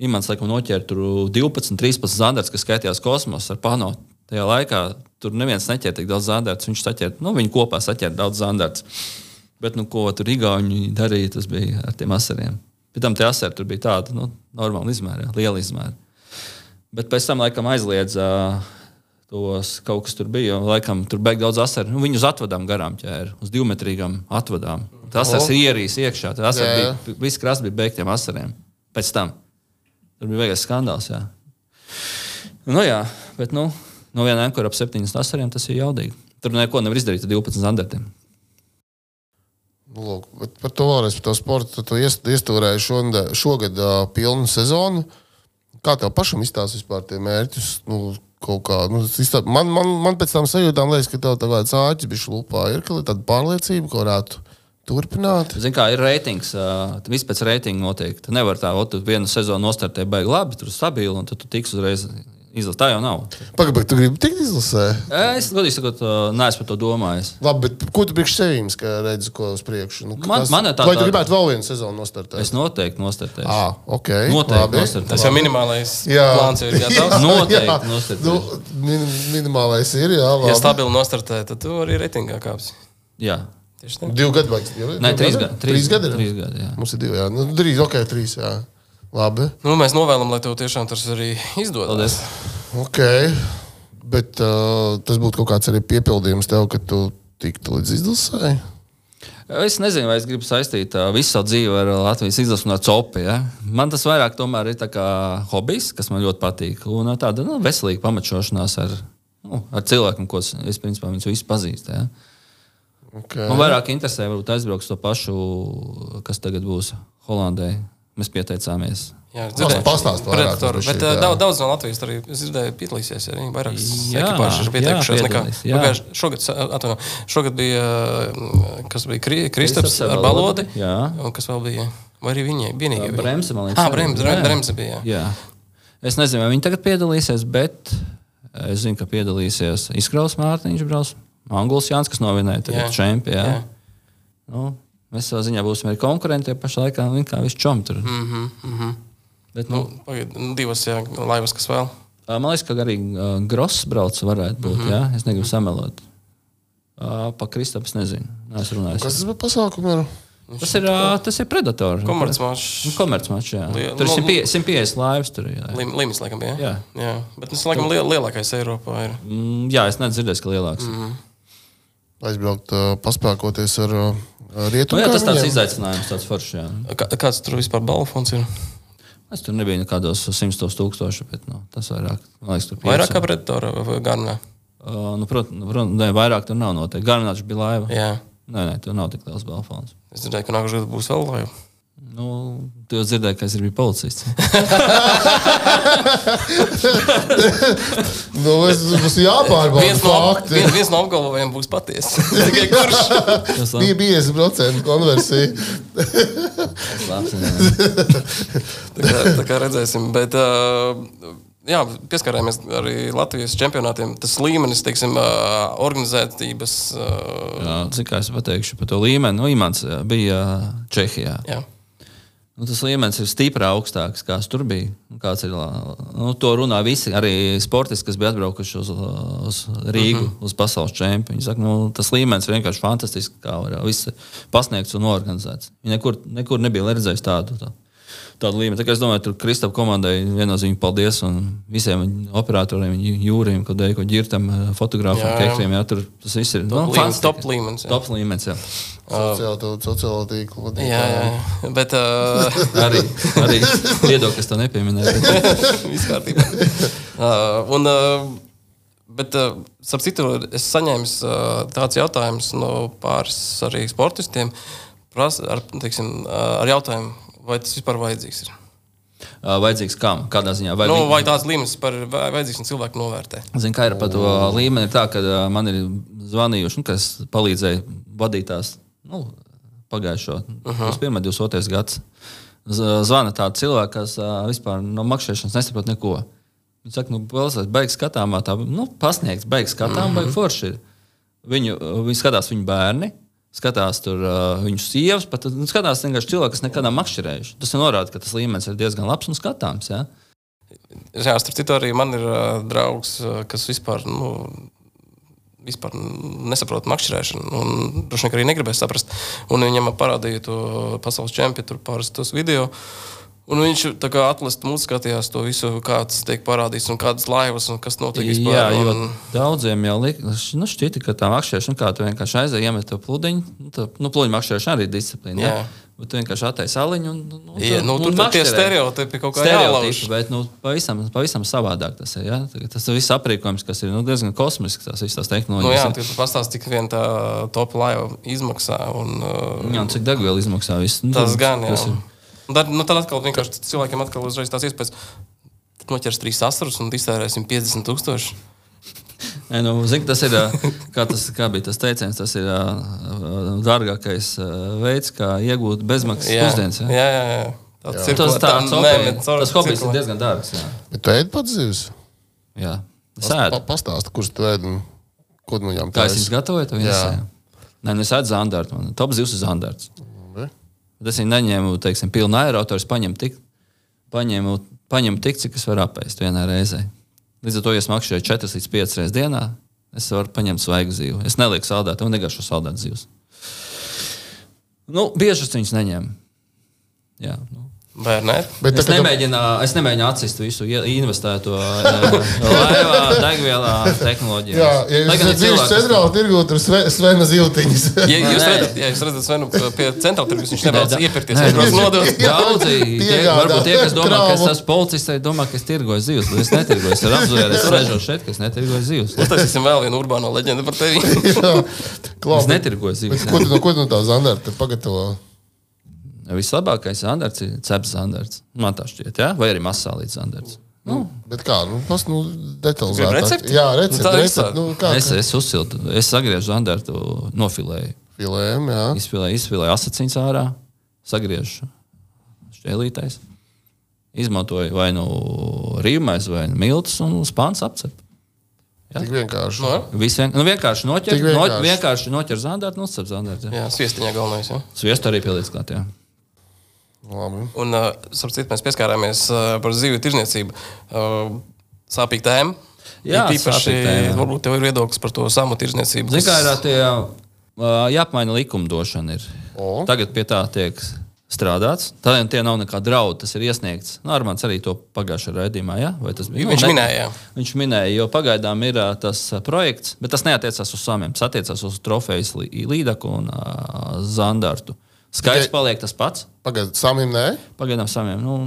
Imants laikam noķēra tur 12, 13 zandarts, kas skaitījās kosmosā ar pano. Tajā laikā tur neviens neķēra tik daudz zandarts. Viņš saķēra, nu, viņi kopā saķēra daudz zandarts. Bet, nu, ko tur Igauni darīja, tas bija ar tiem asariem. Pēc tam tie asari tur bija tādi, nu, normāli izmēri, jā, lieli izmēri. Bet pēc tam laikam aizliedza tos kaut kas tur bija. Laikam tur bija daudz asaru. Nu, viņu uz atvadām garām ķēra, uz divmetrīgām atvadām. Tas O. ir ierīs iekšā. Tas viss krasts bija beigtiem asariem. Pēc tam tur bija veids skandāls. Jā. Nu, jā, bet nu, no viena ankura ap septiņiem asariem tas ir jaudīgi. Tur neko nevar izdarīt ar 12 zandartiem. Nu, lūk, par to vēlreiz, par to sportu. Tu iest- iestūrēji šonda- šogad uh, pilnu sezonu. Kā tev pašam izstāstīt vispār tie mērķus? Nu, kaut kā, nu, tas izstā... man, man, man pēc tam sajūtām liekas, ka tev tā kā cāķis bija šlupā. Ir kaut kāda pārliecība, ko varētu turpināt. Zini, kā ir reitings, uh, viss pēc reitinga notiek. Tu nevari tā, o, tu vienu sezonu nostartē baigi labi, tur stabili, un tad tu tiks uzreiz izlasīt. Tā jau nav. Pagaidām, tu gribi tikt izlasē. Es godīgi sakot, neesmu par to domājis. Labi, bet ko tu priekš sevis redzi, ko uz priekšu? Nu, Man- man ir tā- Vai tu tā- gribētu vēl vienu sezonu nostartēt? Es noteikti nostartēšu. Ah, ok. Noteikti labi. nostartēšu. Tas jau minimālais Jā. plāns ir gatavs. Noteikti Jā. nostartēšu. Nu, min, minimālais ir, jā, labi. Ja stabili nostartē, tad tu arī reitingā kāpsi. Jā. Divi gadi divi trīs gadi. Trīs gadi. Mums ir divi, jā. Nu, drīz, ok, trīs, jā. Labi. Nu, mēs novēlam, lai tev tiešām tas arī izdodas. Ok. Bet uh, tas būtu kaut kāds arī piepildījums tev, ka tu tiktu līdz izlasē. Es nezinu, vai es gribu saistīt uh, visu savu dzīvi ar Latvijas izlasi un ar copu. Ja? Man tas vairāk tomēr ir hobijs, kas man ļoti patīk. Un uh, tāda nu, veselīga pamačošanās ar, nu, ar cilvēkiem, ko es, es principā viņus visus pazīstu. Ja? Okay. Man vairāk interesē, varbūt aizbraukt to pašu, kas tagad būs Holandē. Mēs pieteicāmies. Jā, Pastāst- pastāst vairāk, tas Bet šī, jā. daudz, daudz no Latvijas arī es dzirdēju, piedalīsies arī vairākas Jā, ekipāžas ir pieteikušās. jā, jā. pagājuši- Šogad, atvaino, šogad bija, kas bija Kri- Kristaps ar balodi. jā. Un kas vēl bija? Vai arī viņai? Vienīgie? Bremse, man liekas. Ah. Bremse, Jā. Bremse bija. Jā. Jā. Es nezinu, vai viņi tagad piedalīsies, bet es zinu, ka piedalīsies Izkraus Mārtiņš, brauc, Anguls Jānis, kas novinēja tagad Jā. čempionu. Jā. Nu, mēs savā ziņā būsim arī konkurenti, ja pašā laikā kā viss čom tur. Mm Mhm, -hmm. Bet, nu, Nu, pagaid, nu, divas jā, laivas, kas vēl. man liekas, ka arī uh, Gross brauc varētu būt. Mm -hmm. jā? Es negribu samelot. Uh, pa Kristaps nezinu. Neesmu runājis. Kas tas bija pasākums? Tas ir, uh, tas ir Predators. Komercmačs. Nu, Komercmačs, jā. Lie- Tur ir nu, 150 150 laivas. Tur, jā. Lim, Limis, laikam, bija. Jā. jā. Bet tas, laikam, liel, lielākais Eiropā ir. Mm, jā, es nedzirdēju, ka lielāks. Mm -hmm. Aizbraukt, uh, paspēkoties ar uh, nu, rietumu. jā, tas tāds izaicinājums, tāds foršs. Jā. Kā, kāds tur vispār balfons ir? Es tur nebiju nekādos simtos tūkstošos, bet nu, tas vairāk, man liekas, tur Vairāk kā Predatora vai Garnā? Uh, nu, Protams, prot, ne, vairāk tur nav noteikti. Garnāčs bija laiva. Jā. Nē, nē, tur nav tik liels balfons. Es dzirdēju, ka nākamā gada būs vēl laiva. Nu, tu jau dzirdēji, ka es biju policists. Nu, es, mums ir jāpārbauda Viens no, fakti. viens, viens no apgalvojumiem būs patiesa. Tikai kurš? Tas Bija 50% konversija. labs, tā, kā, tā kā redzēsim. Bet, uh, jā, pieskarāmies arī Latvijas čempionātiem. Tas līmenis, teiksim, organizētības. ā, Jā, cik es pateikšu par to līmeni, nu, Imants bija Čehijā. Jā. Nu, tas līmenis ir stipri augstāks, kāds tur bija. Nu, Kāds ir, nu, to runā visi, arī sportisti, kas bija atbraukuši uz, uz Rīgu, uh -huh. uz pasaules čempionu. Viņi saka, nu, tas līmenis ir vienkārši fantastisks, kā var viss pasniegts un organizēts. Viņi nekur, nekur nebija redzējis tādu. Tā. Tādu līmeni. Tā es domāju, tur Kristofam komandai viennozīmīgi paldies un visiem operatoriem, jūriem, ko dēļ, ko ģirtam, fotogrāfiem, Jā, jā. kekliem. Jā, tur tas viss ir Top nu, līmenis, top līmenis, jā. Top līmenis, jā. Sociālo, sociālo tīklu vadītāji. Jā, jā. Bet uh, Arī, arī viedoklis to nepieminēja. viss kārtībā. Uh, un, uh, bet, uh, starp citu, es saņēmu uh, tāds jautājums no pāris arī sportistiem pras, ar, teiksim, ar jautājumu, vai tas vispār vajadzīgs ir. Ā, Vajadzīgs kam? Kādā ziņā? Vai Nu, viņi- vai tāds līmenis par vajadzīgs un cilvēku novērtē? Zinu, kā ir par to līmeni. Ir tā, ka man ir zvanījuši, nu, kas palīdzēja vadīt tās nu, pagājušo, uh -huh. 21. 22. gads. Z- Zvana tāda cilvēka, kas vispār no makšķerēšanas nesaprot neko. Viņš saka, nu, Pilsēta beigas skatāmā, tā nu, pasniegts, beigas skatām, uh -huh. beigas forši. ir. Viņu, viņi skatās viņu bērni. Skatās tur uh, viņu sievas, pat nu, skatās vienkārši cilvēki, kas nekad nav makšķerējuši. Tas norāda, ka tas līmenis ir diezgan labs un skatāms. Ja? Jā, starp citu, arī man ir uh, draugs, uh, kas vispār, nu, vispār nesaprot makšķerēšanu. un Droši vien arī negribēs saprast. Un viņam parādīja to pasaules čempionu, tur pāris tos video. Un viņš tā kā atlaist mūsu skatījās to visu, kāds tiek parādīts un kādas laivas un kas notiek vispār. Jā, jo un, daudziem jau lika, nu, šķita, ka tā makšķerēšana, kā tu vienkārši aizēji, iemet to pludiņu, nu, tā, nu, pludiņu makšķerēšana arī ir disciplīna. Jā. Ja? Bet tu vienkārši attaisi aliņu un, un, Ja, nu, tur tie stereotipi kaut kā jālauž. bet nu, pavisam, pavisam savādāk tas ir. Ja? Tas ir viss aprīkojums, kas ir nu, diezgan kosmisks, tās visas tās Nu, jā, tehnoloģijas. tu pastāsti, cik vien tā top laiva izmaksā. Un, uh, jā, un cik degviela izmaksā viss. Nu, Tas gan, jā. tas ir- Tad, nu, tad atkal vienkārši cilvēkiem atkal uzreiz tās iespējas. Noķers trīs asarus un iztērēsim 50 tūkstoši. Nē, nu, zini, tas ir kā, tas, kā bija tas teiciens. Tas ir dārgākais veids, kā iegūt bezmaksas pusdienas. jā, Ja? jā, jā. Tāds Tas cirkulē- tāds tā- hobijs- tas hobijs ir diezgan dārgs. Jā. Bet tu ēdi pats zivs? Jā. Ēdu. pastāsti, kurš tu ēdi un ko no viņām Kā es gatavoju, to Jā. vienā. Nē, nu es ēdu zandartu. Top zivs ir zandarts. Bet Es viņu neņēmu, teiksim, pilnu aerotoru, es paņēmu tik, paņēmu, paņēmu tik, cik es varu apēst vienā reizē. Līdz ar to, ja es makšķēju 4 līdz 5 reizes dienā, es varu paņemt svaigu zīvi. Es nelieku saldētu un negāšu saldētu zivs. Nu, bieži es viņus neņēmu. Jā, nu. Vai ne? Bet Es nemēģinu, es nemēģinu atsist visu investēto eh, laivā, degvielā, tehnoloģijā. Jā, ja jūs esat dzīves centrālā tirgū, tur Svena ziltiņas. Ja jūs redzat, ja jūs redzat Svenu pie centrāla tirgus, viņš nevēlas iepirkties. Nē, Viņš nodot. Daudzi, tie, varbūt tie, kas domā, ka es esmu policists, arī domā, ka es tirgoju zivs. bet Es netirgoju, es apzvēru, es režoju šeit, ka es netirgoju zivs. Uztaisīsim vēl vienu urbāno leģendu par tevi. Es netirgoju zivs. Ko tu no, ko tu no tā zandarta pagatavo? Vislabākais standarts ir ceps standarts. Man tā šķiet, jā? vai arī masālīts standarts. Nu, Bet kā, nu, pas, nu, detalizētāk. recepti? Jā, Nu, recepti. tā ir recepti. Nu, kā, es, es uzsiltu, es sagriežu standartu, nofilēju. Filējam, jā. Izpildīju, izpildīju asociņas ārā, sagriežu šķēlītais. Izmantoju vai nu rīmais, vai nu miltus un spāns apcep. Tik vienkārši. No, vien, nu, vienkārši noķer, Tik no, vienkārši. vienkārši noķer zandārtu, nosacīt zandārtu. jā, sviestiņā galvenais. Ja? Sviestu arī pielīdz klāt. jā. Labi. Un, uh, starp citu, mēs pieskārāmies uh, par zivju tirdzniecību. Uh, sāpīga tēma. Jā, īpaši, tēma, varbūt tev ir viedoklis par to samu tirdzniecību. Zini, kā ir ā, tie ā, jāapmaina likumdošana. Ir. O. Tagad pie tā tiek strādāts. Tādiem tie nav nekādi draudi. Tas ir iesniegts. Nu, Armāns arī to pagājušajā raidījumā. Ja? Vai tas bija? Viņš Nu, ne- minēja. Viņš minēja, jo pagaidām ir ā, tas projekts, bet tas neatiecās uz samiem. Tas attiecās uz trofejas lī- līdaku un uh, zandartu. Skaits Tikai- paliek tas pats. Pagaid, samim nē? Pagaidām samiem. Nu,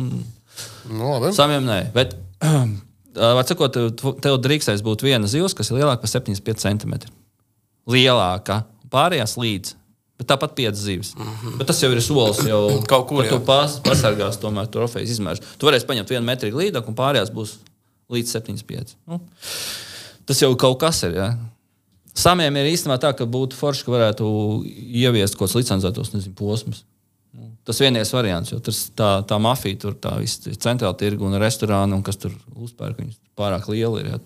Nu, labi. Samiem nē, bet, var sakot, tev, tev drīkstēs būt viena zivs, kas ir lielāka par 75 cm. Lielāka, pārējās līdz. Bet tāpat piecas zivis. Mm -hmm. Bet tas jau ir solis, jau. Kaut kur, tu pas, pasargās tomēr trofejas izmērs. Tu varēsi paņemt vienu metru līdzi, un pārējās būs līdz 75. Nu, tas jau kaut kas ir. Ja? Samiem ir īstenībā tā, ka būtu forši, ka varētu ieviest kaut kādus licencētos nezinu, posmus. Nu, Tas vienīgais variants, jo tas, tā, tā mafija tur tā viss ir centrāla tirgu un restorāna, un kas tur uzpērk, viņas pārāk liela ir. Jā.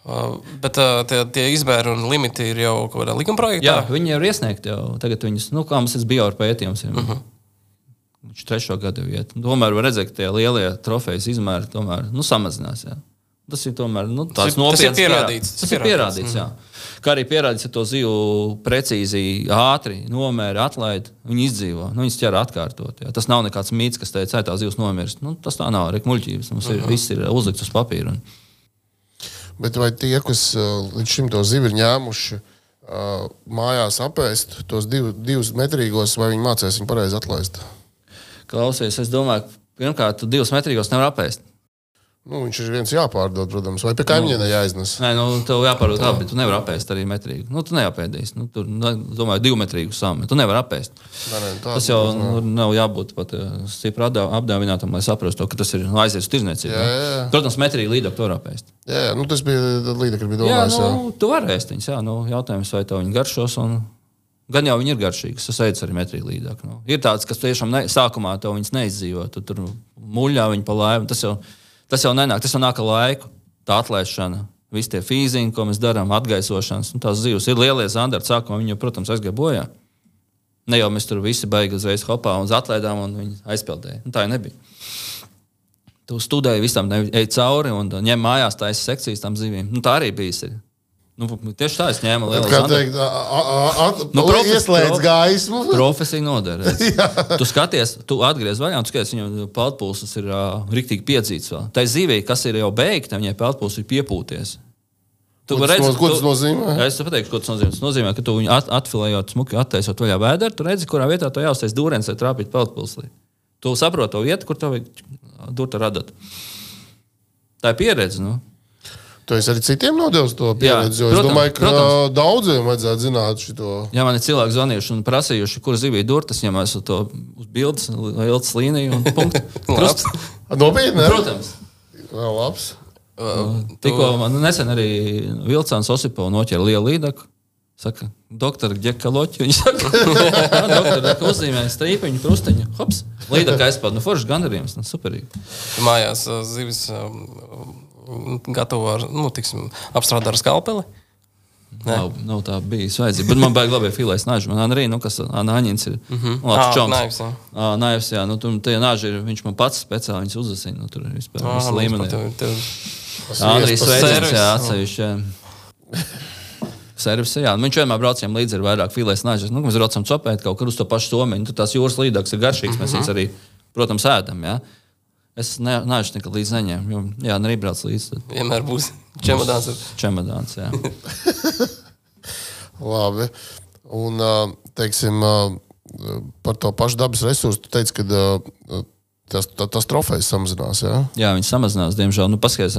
Uh, bet uh, tie, tie izbēri un limiti ir jau kaut kādā likuma projektā. Jā, viņi jau ir iesniegti. Jau. Tagad viņas, nu, kā mums ir bio pētījums, ir. Uh -huh. Viņš trešo gadu iet. Tomēr var redzēt, ka tie lielie trofejas izmēri tomēr nu, samazinās. Jā. Tas ir tomēr nu, Tas tāds ir- tas ir nopietns pierādīts. pierā- Tas ir pierādīts. jā. Kā arī pierādīts, ka to zivu precīzi, ātri nomēra, atlaid, viņi izdzīvo. Nu, viņas ķer atkārtot. Jā. Tas nav nekāds mīts, kas teica, ka tā zivs nomirst. Nu, tas tā nav. Rekmuļķības. Mums ir, viss ir uzlikts uz papīra. Un... Bet vai tie, kas uh, līdz šim to zivi ir ņēmuši uh, mājās apēst tos div, divus metrīgos, vai viņi mācīs viņu pareizi atlaist? Klausies, es domāju, pirmkārt, divus metrīgos nevar apēst. Nu, viņš ir viens jāpārdod, protams, vai pie kaimiņiem jāiznes. Nē, nu, tev jāpārāk labi. Tu nevari apēst arī metrīgu. Nu, tu neapēdīsi. Nu, tur, nu, domāju, divu metrīgu sāmu. Tu nevari apēst. Nē, nē, tā, Tas jau nu, nav jābūt pat uh, stipri apdā- apdāvinātam, lai saprastu, to, ka tas ir nu, aizies uz tirdzniecību. Jā, jā, jā. Protams, metrīgi līdzekļu to var apēst. Jā, jā, nu, tas bija līdekļi, bija Jā, domājis. Jā, nu, tu vari ēst viņus. Jā, nu, jautājums, vai tev viņi garšos. Un... Gan jau viņi ir garšīgi, tas veids arī metrīgi līdzekļi. Nu. Ir tāds, kas tiešām ne, sākumā to viņas neizdzīvo. Tu tur muļā viņa pa laivu. Tas jau, tas jau nenāk, tas jau nāk ar laiku. Tā atlaišana, visi tie fīziņi, ko mēs darām, atgaisošanas. Nu, tās zivs ir lielie zandarti. Sākumā viņi, protams, aizgāja bojā. Ne jau mēs tur visi beigās uzreiz hopā un atlaidām, un viņi aizpildīja. Nu, tā nebija. Tu studēji visam, ej cauri un ņem mājās tādas sekcijas tam zivīm. Nu, tā arī bijis. Ir. Nu, tieši tā es ņēmu lielu a- Nu, ieslēdz prof- gaismu. Profesija noder. tu skaties, tu atgriez vaļā, un tu skaties, viņam peldpūles ir uh, rīktīgi piedzīts. Vēl. Tā zivī, kas ir jau beigta, viņai peldpūles ir piepūties. Tu no- ko tas nozīmē? Jā, Es pateikšu, ko tas nozīmē. Tas nozīmē, ka tu viņu at, atfilējot, smuki attaisot vaļā vēdru, tu redzi, kurā vietā tu jāuztais dūrens, lai trāpītu peldpūlī. Tu saproti to vietu, kur tev ir dūta radot. Tā ir pieredze. Nu. Tu arī citiem nodevis to pieredzi. Es protams, domāju, ka protams. daudziem vajadzētu zināt šo. Ja man ir cilvēki zvanījuši un prasījuši, kur zivija durtas, ja mēs to uz bildes, ilgas līniju un punktu. Nopietni, ne? Protams. Vēl labs. Tikko man nesen arī Vilcāns Osipovs noķēra lielu līdaku. Saka, doktor, ģeka loķi. Viņš saka, "Jā, doktor, tā uzzīmē strīpiņu, krustiņu. Hops, līdaka aizpār. Nu, foršs gandarījums, nu, superīgi. Mājās uh, zivis um, gatavo ar, nu, tiksim, apstrādāt ar skalpeli. Nē. Nav, nav tā bijis vajadzīga. Bet man baigi labi filēs naži. Man arī, nu, kas Anāņins ir. Mm -hmm. Labs čoms. naivs, jā. Ā, Naivs, jā. Nu, tur tie naži ir, viņš man pats speciāli viņus uzasina. Nu, tur ir vispār Ā, visu par tevi- tevi- Andrijs servis. jā, atsevišķi. jā. Servis, jā. Nu, Viņš vienmēr braucam līdzi ar vairāk filēs nažas. Nu, mēs braucam copēt kaut kur uz to pašu somiņu. Tur tās jūras līdaks ir garšīgs. Mēs viņus arī, protams, ēdam. Jā. Es ne, neesmu nekad līdzi neņēmu. Jo, jā, arī brauc līdzi. tad Vienmēr būs čemodāns. ar- Čemodāns. Jā. Labi. Un, teiksim, par to pašu dabas resursu, tu teici, ka tas, tas trofejs samazinās. Jā? jā, viņi samazinās. Diemžēl, nu, paskatās.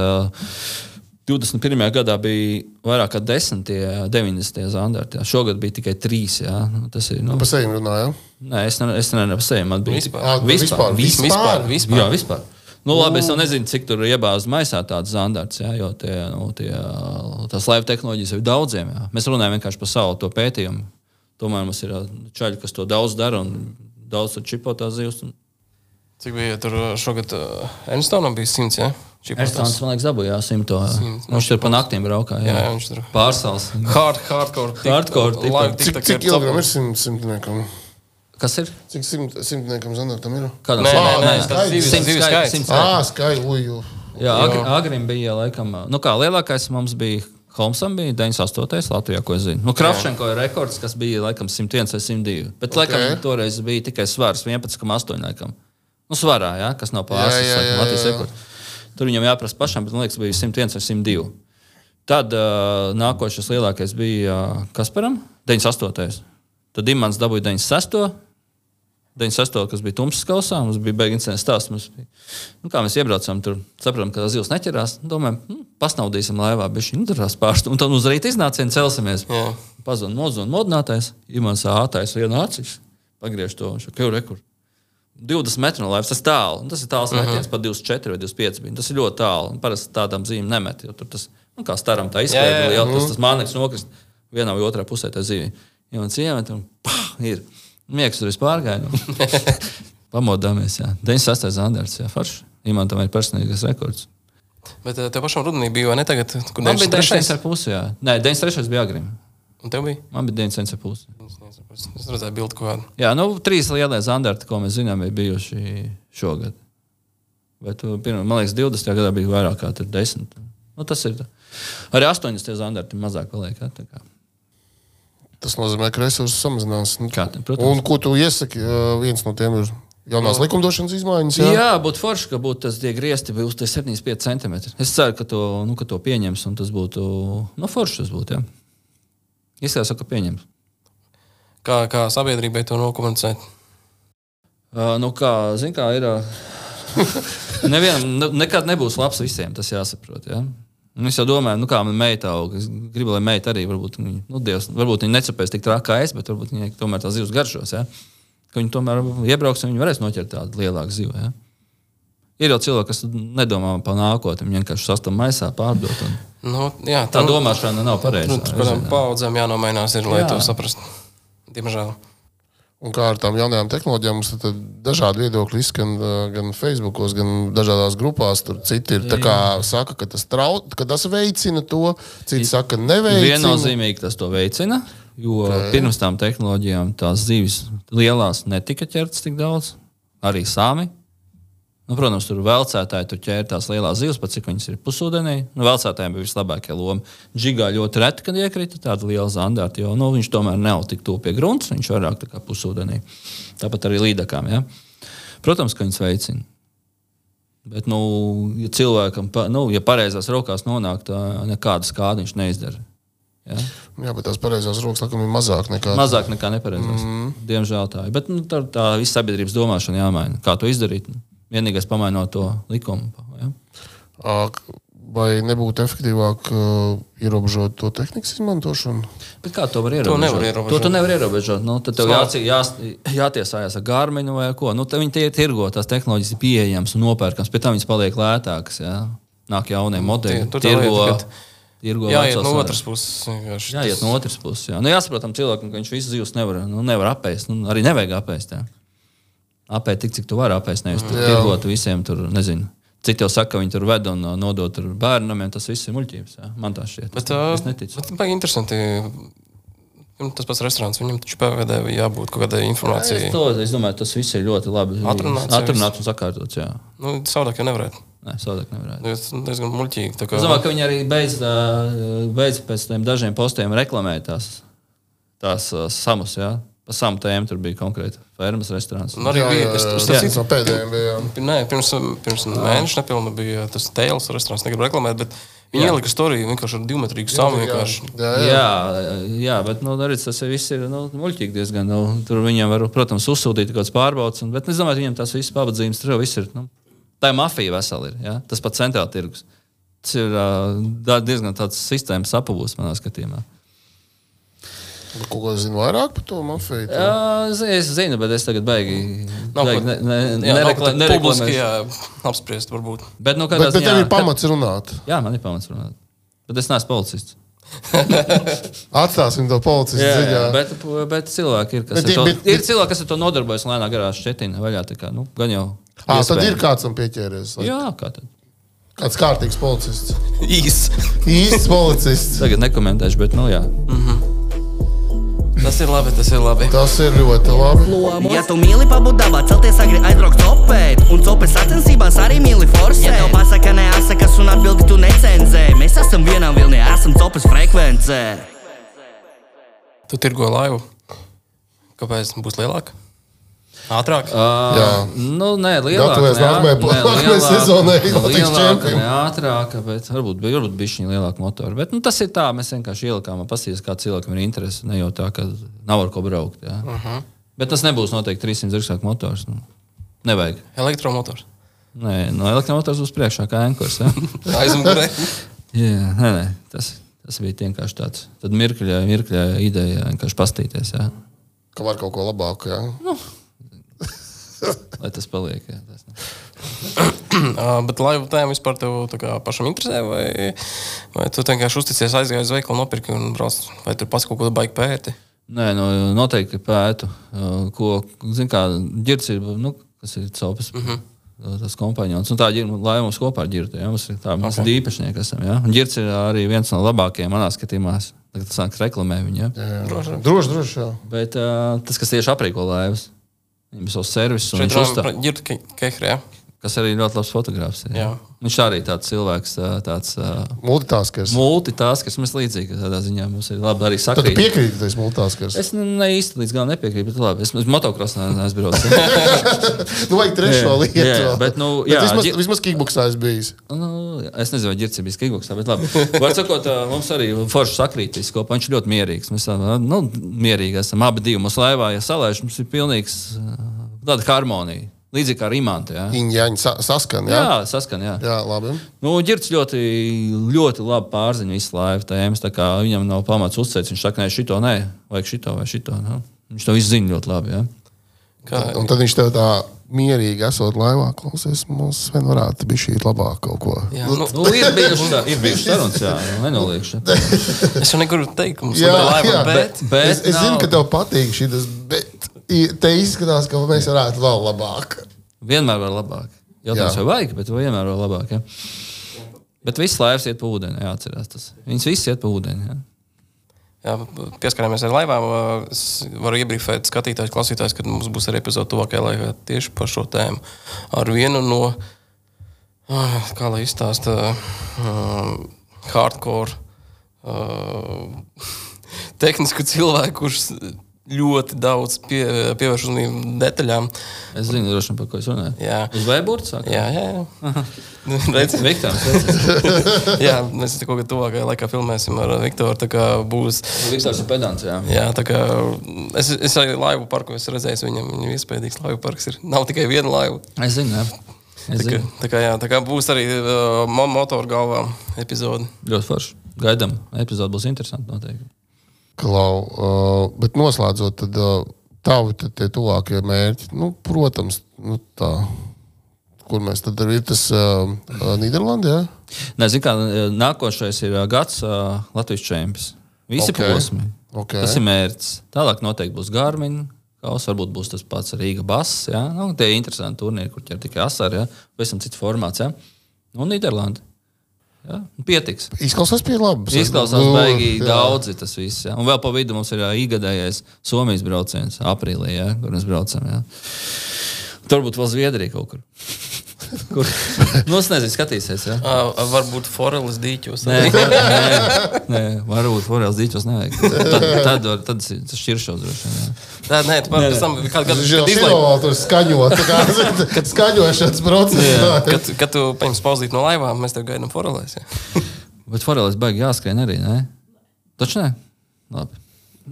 Ā, 21. gadā bija vairāk kā 10, 90 zandarti. Šogad bija tikai 3. Jā. Nu, tas ir. Nu, Par sevi runājot. nē, es nevaru ne, ne, par sevi. Man bija Vispār. Ā, Vispār, vispār. Vispār, vispār. Jā, vispār. Nu, labi, es jau nezinu, cik tur iebāzts maisā tāds zandarts, jā, jo tie, nu, tie, tās laiva tehnoloģijas ir daudziem. Jā. Mēs runājam vienkārši par savu to pētījumu. Tomēr mums ir čaļi, kas to daudz dara un daudz čipo tās zivs. un- Cik bija tur šogad uh, Enstonam bija simts, jā? Ernstāns, man liekas, dabūjā simto. Simt, Viņš tur pa naktīm braukā. Jā, Jā, viņš tur. Pārsals. Hard, hardcore. tik- Hardcore, tik- live Cik, cik ir kilogramu top. ir simt, simtniekam? Kas ir? Cik simt, simtniekam zandartam ir? Kādā Nē, nē, nē, Ā, tas zivis, Simts skaits, skaits. skaits. Ah, skaidrs, uju. Jā, agri, agrim bija laikam, nu kā lielākais mums bija. Holmsam bija 98. Latvijā, ko es zinu. Nu, Kravčenko ir rekords, kas bija laikam 101 vai 102. Bet, laikam, Ok. toreiz bija tikai svars 11,8. Laikam. Nu, svarā, jā, kas nav pārsvars. Jā, jā, jā, Latvijas jā. Tur viņam jāprasa pašam, bet man liekas, bija 101 vai 102. Tad uh, nākošais lielākais bija uh, Kasparam, 98. Tad Imants dabūja 96. 96. kas bija tumšs kausā, mums bija beigas stāsts. Mums bija, nu, kā mēs iebraucām tur, sapratām, ka tas zivs neķerās. nu, Domājam, nu, pasnaudīsim laivā, bet šī nodarās pārstu. Un tad uz rīta iznācienā celsimies. Un modinātais. Imants ātājs vienu acis. Pagriež to, viņš jau rekur. 20 metru no laivas, tas tālu. Un tas ir tāls metiens, pat 24 vai 25. bija. Tas ir ļoti tālu. Un Parasti tādām zīmēm nemet. Jo tur tas, nu, kā staram, tā jā. liela. Tas, tas māneklis nokrist vienā vai otrā pusē tā zīme. Ja man ciemet, un pah, ir. Miegs tur vispār gāja. Nu. Pamodāmies, jā. 96. zandarts, jā, forši. Imantam ir personīgais rekords. Bet eh, tev pašam rudenī bija, vai ne tagad, kur Man bija 93. 93. pusi, jā. Nē, 93. bija agri. Un tev bija? Man bija 93. pusi. Es redzēju bildi kaut kādu. Jā, nu, trīs lielie zandarti, ko mēs zinām, ir bijuši šogad. Bet, pirmā, man liekas, 20. gadā bija vairāk kā tur 10. Nu, tas ir. tā. Arī 80. zandarti mazāk paliek. Jā. Tas nozīmē, ka resursi samazinās. Nu, Kā protams. Un ko tu iesaki? Viens no tiem ir jaunās likumdošanas izmaiņas. Jā, Jā, būtu forši, ka būtu tas tie griezti tie 75 centimetri. Es ceru, ka to, nu, ka to pieņems, un tas būtu nu, forši. Tas būtu, jā. Izskatās, ka pieņems. Kā, kā sabiedrībai to nokomunicēt? Uh, nu, kā, zin, kā ir. Uh, nevienam, ne, nekad nebūs labs visiem, tas jāsaprot. Ja? Un Es jau domāju, nu, kā man meita aug. Es gribu, lai meita arī, varbūt, viņa- nu, Dievs, varbūt viņa necapēs tik traki kā es, bet varbūt viņai tomēr tās zivs garšos. Ja? Ka viņi tomēr iebrauks un viņi varēs noķert tādu lielāku zivu. Ja? Ir jau cilvēki, kas nedomā par nākotni, viņi vienkārši sastāv maisā pārdot. un Nu, jā, Tā domāšana nav pareiza. Nu, kādām paudzēm jānomainās, ir, lai Jā. to saprastu. Diemžēl. Un kā ar tām jaunajām tehnoloģijām, mums tad dažādi viedokļi izskan uh, gan Facebook, gan dažādās grupās. Tur citi ir tā kā saka, ka tas, trau, ka tas veicina to, citi saka, ka neveicina. Viennozīmīgi tas to veicina, jo okay. pirms tam tehnoloģijām tās zivis lielās netika ķertas tik daudz, arī sāmi. Nu, protams, tur vēlcētāji tur ķēra tās lielās zivs, pat cik viņas ir pusūdenī. Nu, vēlcētājiem bija vislabākie loma. Džigā ļoti reti, kad iekrita tāda liela zandārta, jo nu, viņš tomēr nav tik tuvu pie grunts, viņš vairāk tā kā pusūdenī. Tāpat arī līdakām. Ja? Protams, ka viņas veicina. Bet, nu, ja cilvēkam, nu, ja pareizās rokās nonāk, tā nekāda skāda viņš neizdara. Ja? Jā, bet tās pareizās rokas laikam ir mazāk nekā. Mazāk nekā nepareizās. Mm. Diemžēl tā ir. Bet nu, tā, tā visa sabiedrības domāšana jāmaina. Kā to izdarīt? Vienīgais pamainot to likumu. Ja? Ā, Vai nebūtu efektīvāk uh, ierobežot to tehnikas izmantošanu? Bet kā to var ierobežot? nevar ierobežot. To tu nevar ierobežot. Nu, tad tev jācī, jā, jātiesājas ar Gārminu vai ko. Nu, viņi tie tirgo, tās tehnoloģijas ir pieejamas un nopērkamas. Pēc tam viņas paliek lētākas. Jā. Nāk jaunie modeļi. Tie- tur tirgo, lieta, kad tirgo Jā, iet no otras puses. vienkārši Jā, iet no otras puses. Jā. Nu, jāsaprot tam cilvēkam, ka viņš visu zivs nevar, nu, nevar apēst. Nu, arī nevajag apēst. Jā. Apēt tik, cik tu vari apēst. Nevis tur tirgot visiem tur, nezinu. Citi jau saka, ka viņi tur ved un uh, nodod tur bērnam, tas viss ir muļķības. Jā. Man tā šķiet. Bet, es, ā, es neticu. bet baigi interesanti. Nu, Tas pats restorāns, viņam taču PVD jābūt kaut kādai Es, informācijai. to, es domāju, tas viss ir ļoti labi. Atrunāts Atrunāts un sakārtots. Jā. Nu, savādāk jau nevarētu. Nē, savādāk nevarētu. Nu, Tas diezgan muļķīgi. kā- Es domāju, ka viņi arī beidz, ā, beidz pēc tam dažiem postiem reklamēt tās, tās ā, samus. Jā. Pa samu tēmu tur bija konkrēti fermas restorāns. Un arī bija. Tas es, no pēdējiem bija. jā. Nē, pirms, pirms mēneša nepilna bija tas tēls restorāns, negribu reklamēt, bet viņi ielika storiju vienkārši ar divmetrīgu samu. vienkārši. Jā, jā. Jā, jā, bet nu, arī tas viss ir nu, muļķīgi diezgan. Nu, tur viņam var, protams, uzsūtīt kaut kādas pārbaudas, un- bet es domāju, ka viņam tās visas pabadzības tur jau viss ir. Nu, tā ir mafija vesela. Ir, ja? Tas pats centrāla tirgus. Tas ir uh, diezgan tāds sistēmas apavūs manā skatījumā. Ko ko zinu vairāk par to mafiju? Jā, es, es zinu, bet es tagad baigi. Nav baigi pat- ne, ne, Jā, nav nerekla, pat publiski nereklamēšu. jā, apspriest, varbūt. Bet, nu, Bet, kādā bet ziņā- tev ir pamats runāt. Jā, man ir pamats runāt. Bet es neesmu policists. Atstāsim to policistu Jā, jā, ziņā. bet, bet cilvēki ir, kas Bet ir- to, bet- ir cilvēki, kas ar to nodarbojas un lēnā garā šķetina vaļā. tā Kā, nu, gan jau. À, tad ir kāds tam pieķēries. vai? Jā, kā tad? Kāds kārtīgs policists. Īs. Īsts policists. Tagad nekomentēšu, bet, nu, jā. Tas ir labi, tas ir labi. Tas ir ļoti labi. Ja tu mīli pabudavā, celties agri aizbraukt copēt Un copes sacensībās arī mīli forsēt Ja tev pasaka neasakas un atbildi tu necenzē Mēs esam vienā vilnī, esam copes frekvencē Tu tirgo laivu. Kāpēc būs lielāka? Ātrāk. Jā. Nu, nē, lielāka. Gatavojies ne- nākamajai lielāka- sezonai Latvijas Lielāka, čempioni. ne ātrāka, bet varbūt, varbūt bija šī lielāka motora. Bet nu, tas ir tā, mēs vienkārši ielikām paskatījāmies, kā cilvēkam ir interese. Ne jau tā, ka nav ar ko braukt. Jā. Uh Mhm. -huh. Bet tas nebūs noteikti 300 zirgspēku motors. Nu, nevajag. Elektromotors. Nē, no elektromotors uz priekšā kā ankurs. Aizmugurē. Jā, nē, nē, tas, tas bija vienkārši tāds. Tad mirkļa, mirkļa ideja vienkārši pastīties, jā, Ka var kaut ko labāku. Jā. Lai tas paliek. Jā, tas, Ā, Bet laivu tēma vispār tev tā kā pašam interesē, vai, vai tu vienkārši uzticies, aizgāji uz veikalu, nopirki un brauc, vai tu pats kaut ko baigi pēti? Nē, nu, noteikti pētu, uh, ko, zin kā, ģirds ir, nu, kas ir copas. Mm -hmm. Tas kompānijas. Un tā ir lai mums kopā ar ģirdu. Ja? Mums ir tā, mēs okay. īpašnieki esam. Ja? Un ģirds ir arī viens no labākajiem manā skatījumā. Tagad tas sāks reklamēt viņu. Ja? Droši, droši. Bet uh, tas, kas tieši aprīko laivas, viņam ir savs servis un Šeit viņš uzstāv. jā. Kas arī ļoti labs fotogrāfs. ir, Jā. Viņš arī tāds cilvēks, tāds Multitaskers. multitaskers, mēs līdzīgi tādā ziņā mums ir labi arī Tad sakrīt. piekrīti, ka tas multitaskers. Es ne īsti līdz galam nepiekrītu, bet labi. Es, es motokrosā neesmu braucis. Nu, vajag trešo Jā, lietu. jā, bet, nu, Bet jā, vismaz, ģi- vismaz kickboksā es biju. Nu, es nezinu, vai ģērbs bija kickboksā, bet labi. Var sakot, mums arī forši sakrītīs kopā. Viņš ļoti mierīgs. Mēs nu, mierīgi esam abi divi. Mums laivā, ja salaiž, mums ir pilnīgs tāda harmonija. Līdzīgi kā Rīmānte. Jā, Viņa jāņa sa saskan, jā. jā? jā saskan. Jā. Jā, labi. Nu, Girts ļoti, ļoti labi pārzina visu laivu tēmas. tā kā Viņam nav pamats uzsvērt. Viņš saka, nē, šito nē, vajag šito vai šito. Nu. Viņš to visu zina ļoti labi. Ja? Kā, Un tad viņš tev tā mierīgi esot laivā, klausies, mums vien varētu būt šī labāk kaut ko. jā, nu, Nu, ir ir bijušas sarunas, jā, nu, nenoliekšu. es jau negribu teikt, ka mums Jā, ir laiva, jā, bet, Bet es, es zinu, ka tev patīk šis, bet i- te izskatās, ka mēs varētu vēl labāk. Vienmēr var labāk. Jautājums, vai vajag, bet vienmēr var labāk. Ja? Bet viss laivas iet pa ūdeni, jāatcerās tas. Viņas viss iet pa ūdeni. Ja? jā, pieskaramies ar laivām. Es varu iebrīfēt skatītājus, klausītājus, kad mums būs arī epizode tuvākajā laikā tieši par šo tēmu. Ar vienu no, ah, kā lai izstāsta, um, hardcore uh, tehnisku cilvēku, kurš ļoti daudz pie, pievērš uzmanību detaļām. Es zinu, droši vien, par ko es runāju. Jā. Uz Vēburgas? Jā, jā, jā. Redz, Viktors. jā, mēs kādā tuvākajā laikā filmēsim ar Viktoru. tā kā Būs, Viktors ir pedants. Jā. jā, tā kā es, es arī laivu parku esmu redzējis. Viņam, viņam iespējams, laivu parks ir. Nav tikai viena laiva. Es zinu, jā. Es Tā kā, zinu. tā kā, jā, tā kā būs arī uh, mo motoru galvā epizode. Ļoti forši. Gaidām, epizode būs interesanta noteikti. Klau, uh, bet noslēdzot, tad uh, tavi tad tie tuvākie mērķi, nu, protams, nu, tā, kur mēs tad ir tas uh, uh, Nīderlandē. Ja? Nezinu, kā nākošais ir ā, gads ā, Latvijas čempions. Visi Ok. okay. posmi. Ok. Tas ir mērķis. Tālāk noteikti būs Garmin. Kaus, varbūt būs tas pats Rīga bass. Ja? Nu, tie ir interesanti turnīri, kur ķer tikai asari. Ja? Tam cits formāts. Ja? Un Nīderlanda. Ja? Pietiks. Izklausās pie labi. Izklausās Nu, baigi jā. daudzi tas viss. Ja? Un vēl pa vidu mums ir ā, ikgadējais Somijas brauciens aprīlī, ja? kur mēs braucam. Ja? Turbūt vēl Zviedrija kaut kur. Kur? Nu, es nezinu, skatīsies. Ja? Uh, varbūt Foreles dīķos. Nē, nē, nē, varbūt Forels dīķos nevajag. Tad, tad, var, tad tas šķiršos droši vien. jā. Nē, nē, tu man pēc tam, kad, ir izlaid, vēl tur skaņot. tā kā, Kad skaņošanas process. kad, kad tu paņem spauzīt no laivām, mēs tev gaidām Forelēs. Ja? Bet Forels baigi jāskrien arī, ne? Taču nē. Labi.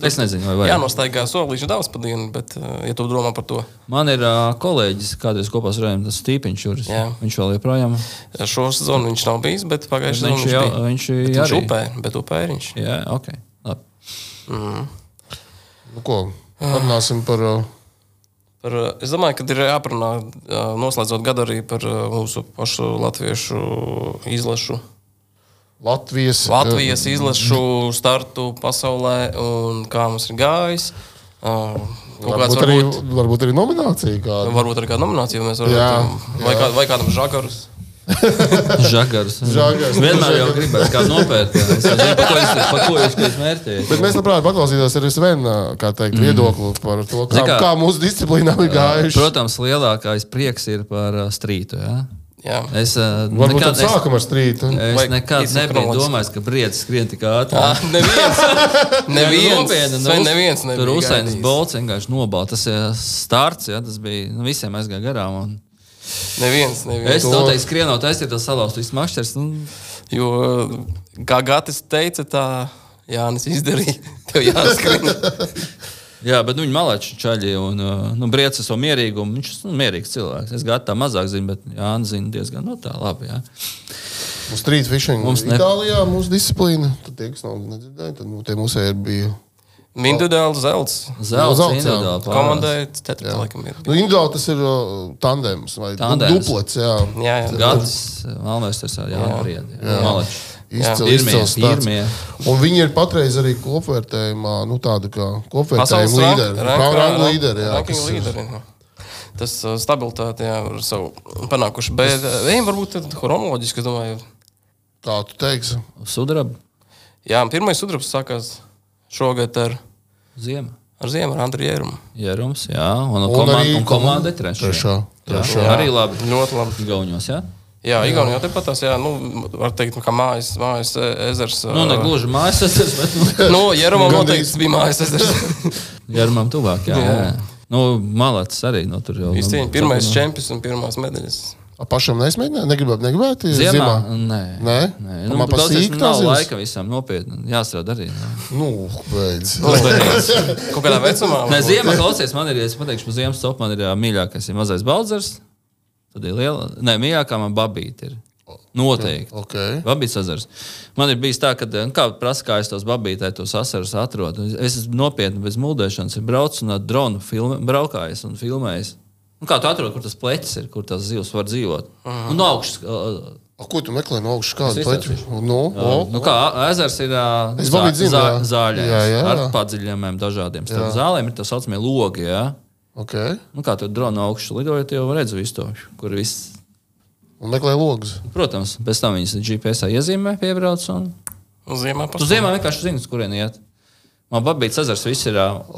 Es nezinu, vai Jā, vajag. nostaigā solīšu daudz pa dienu, bet, uh, ja tu domā par to, Man ir uh, kolēģis, kādreiz kopā strādājām, tas Stīpiņš. Jā. Viņš vēl joprojām. šo sezonu viņš nav bijis, bet pagājušajā Viņš sezonā jau- bija. viņš Bet viņš arī. upē, bet upē ir viņš. Jā, ok. Labi. Nu, ko, parunāsim par. uh, Par, es domāju, ka ir jāparunā, noslēdzot gadu arī par mūsu pašu latviešu izlašu. Latvijas, Latvijas izlašu startu pasaulē un kā mums ir gājis. Uh, kaut kāds Varbūt arī, varbūt, varbūt arī nominācija kāda. varbūt arī kāda nominācija mēs varam Jā, vai, kā, vai kādam žagarus. Žagars. Žagars. Vienmēr jau gribēju kādu nopērt. jā. Es jau zinu, pa ko jūs, jūs, mērķējat. Bet mēs labprāt paklausītos arī Svena teikt, mm. viedokli par to, kā, Zini kā- mūsu disciplīnā ir gājuši. Protams, lielākais prieks ir par strītu. Ja? Jā. Es uh, Varbūt nekad, sākam ar strītu. es, nekad nebiju domājis, ka briedis skrien tik ātri. Ah, neviens. neviens. Nopietni, nu, neviens nebija Tur Usains gaidījis. Bolts vienkārši nobalta. Tas ir starts, ja, tas bija nu, visiem aizgāja garām. Un Neviens, neviens. es noteikti skrienot aiziet, tas salauzt visu makšķers. Nu, Jo, kā Gatis teica, tā Jānis izdarīja. Tev jāskrien. jā, bet nu, viņi malāči čaļi un uh, nu, briecis savu mierīgumu. Viņš ir nu, mierīgs cilvēks. Es gāju tā mazāk zinu, bet Jānis zina diezgan nu, tā labi. Jā. Mums street fishing Mums mums ne- Itālijā mūsu disciplīna. Tad tie, kas nav nedzirdējuši, tad nu, tie mūsu ir bija. Individuāli zelts. Zelts, zelts, jā. individuāli. Komandai ceturtā laikam ir. Nu, individuāli tas ir uh, tandems vai Tandems. duplets. Jā. Jā, jā. Gads, Malmēsters ar Jānu Jā. Briedi. Malači. Izcils, Pirmie, izcils stāsts. Un viņi ir patreiz arī kopvērtējumā, nu tāda kā kopvērtējuma līderi. Rangu līderi, jā. ir- līderi, jā. Tas uh, stabilitāte, jā, ir savu panākuši. Bet uh, viņiem varbūt tad chronoloģiski, domāju, Kā tu teiksi? Sudraba, jā, pirmais sudrabs sākās šogad ar, Ziema. ar ziemu, ar Andriju Jērumu. Jērums, jā, un, Un komanda, arī un komanda ir trešā. Trešā. Jā, trešā. jā, arī labi. Ļoti labi. Gauņos, jā. Jā, Igaunijā jau tepat tās, jā, nu, var teikt, nu, kā mājas, mājas e- ezers. Nu, ne gluži mājas, tas bet nu, Nu, Jērumam Gandrīz. noteikti bija mājas ezers. Jērumam tuvāk, jā. jā. jā. Nu, Malācis arī no tur jau. Viņš nu, cīņa pirmais nu, čempions un pirmās medaļas. A, Pašam nesmēģināt, negribētu, negribētu. Ziemā? Nē. Nē? Nē. Tu Nu, man pa klausies, sīku nav zivs? laika visam nopietni. Jāstrādā arī. Nu. Nu, beidz. Kaut kādā vecumā. Nē, ziemā klausies, man ir, ja es pateikšu, ziemas topu, man ir jā, mīļākais ir mazais baldzers. Tad ir liela, nē, mīļākā man babīte ir. Noteikti. Okay. Babīts ezers. Man ir bijis tā, ka, nu, kā prasa, kā es tos babītē, tos asarus atrodu. Es esmu nopietni bez mūldēšanas, ir braucis un ar dronu filmē, braukājis un filmējis. Nu, kā tu atrodi, kur tas plecs ir, kur tas zivs var dzīvot? Un no augšas. uh, A, ko tu meklē no augšas? Kādu pleķu? izstāstīšu. Nu, o, Nu, kā ezers ir zā- zā- zāļais, Jā, jā, ar jā. padziļinājumiem dažādiem. Starp zālēm ir tā saucamie logi. Jā. Okay. Nu, kā tur drona augšā lidojot, jau redz visu to, kur viss. Un meklē logus. Protams, pēc tam viņas GPS iezīmē, piebrauc. Un... Un ziemā Tu ziemā vienkārši zini, uz kurien iet. Man pabeigts ezers, viss ir.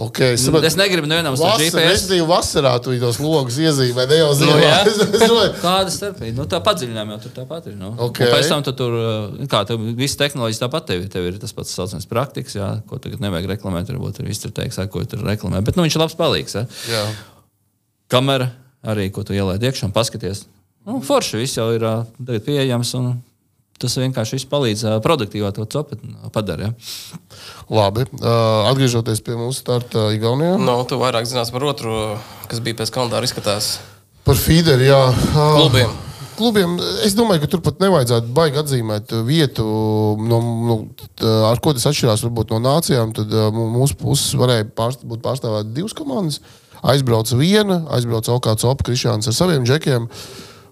Okay, es saprotu. Es negribu nevienam uz GPS. respektīvi, vasarā tu tos logus iezīmē, ne jau zinām. jā. Kāda starpība? Nu, tā padziļinājuma jau tur tāpat ir. Nu. Ok. Un Pēc tam tu tur, kā tev visas tehnoloģijas tāpat tev, ir. tev ir tas pats saucamais praktikas, jā, ko tagad nevajag reklamēt. Varbūt tur viss tur teiks, ko tur reklamē. Bet nu, viņš ir labs palīgs. Jā. Jā. Kamera arī, ko tu ielaidi iekšā un paskaties. Nu, forši viss jau ir tagad pieejams. un Tas vienkārši palīdz produktīvāk to copu padarīt. Ja? Labi. Uh, atgriežoties pie mūsu starta Igaunijā. Nu, tu vairāk zinās par otru, kas bija pēc kalendāra izskatās Par feederu, jā. Uh, klubiem. Klubiem, es domāju, ka tur pat nevajadzētu baigi atzīmēt vietu, no, no, t- ar ko tas atšķirās varbūt, no nācijām. Tad uh, mūsu puses varēja pārst, būt pārstāvētas divas komandas. Aizbrauca viena, aizbrauca Alkāns Opa Krišāns ar saviem džekiem.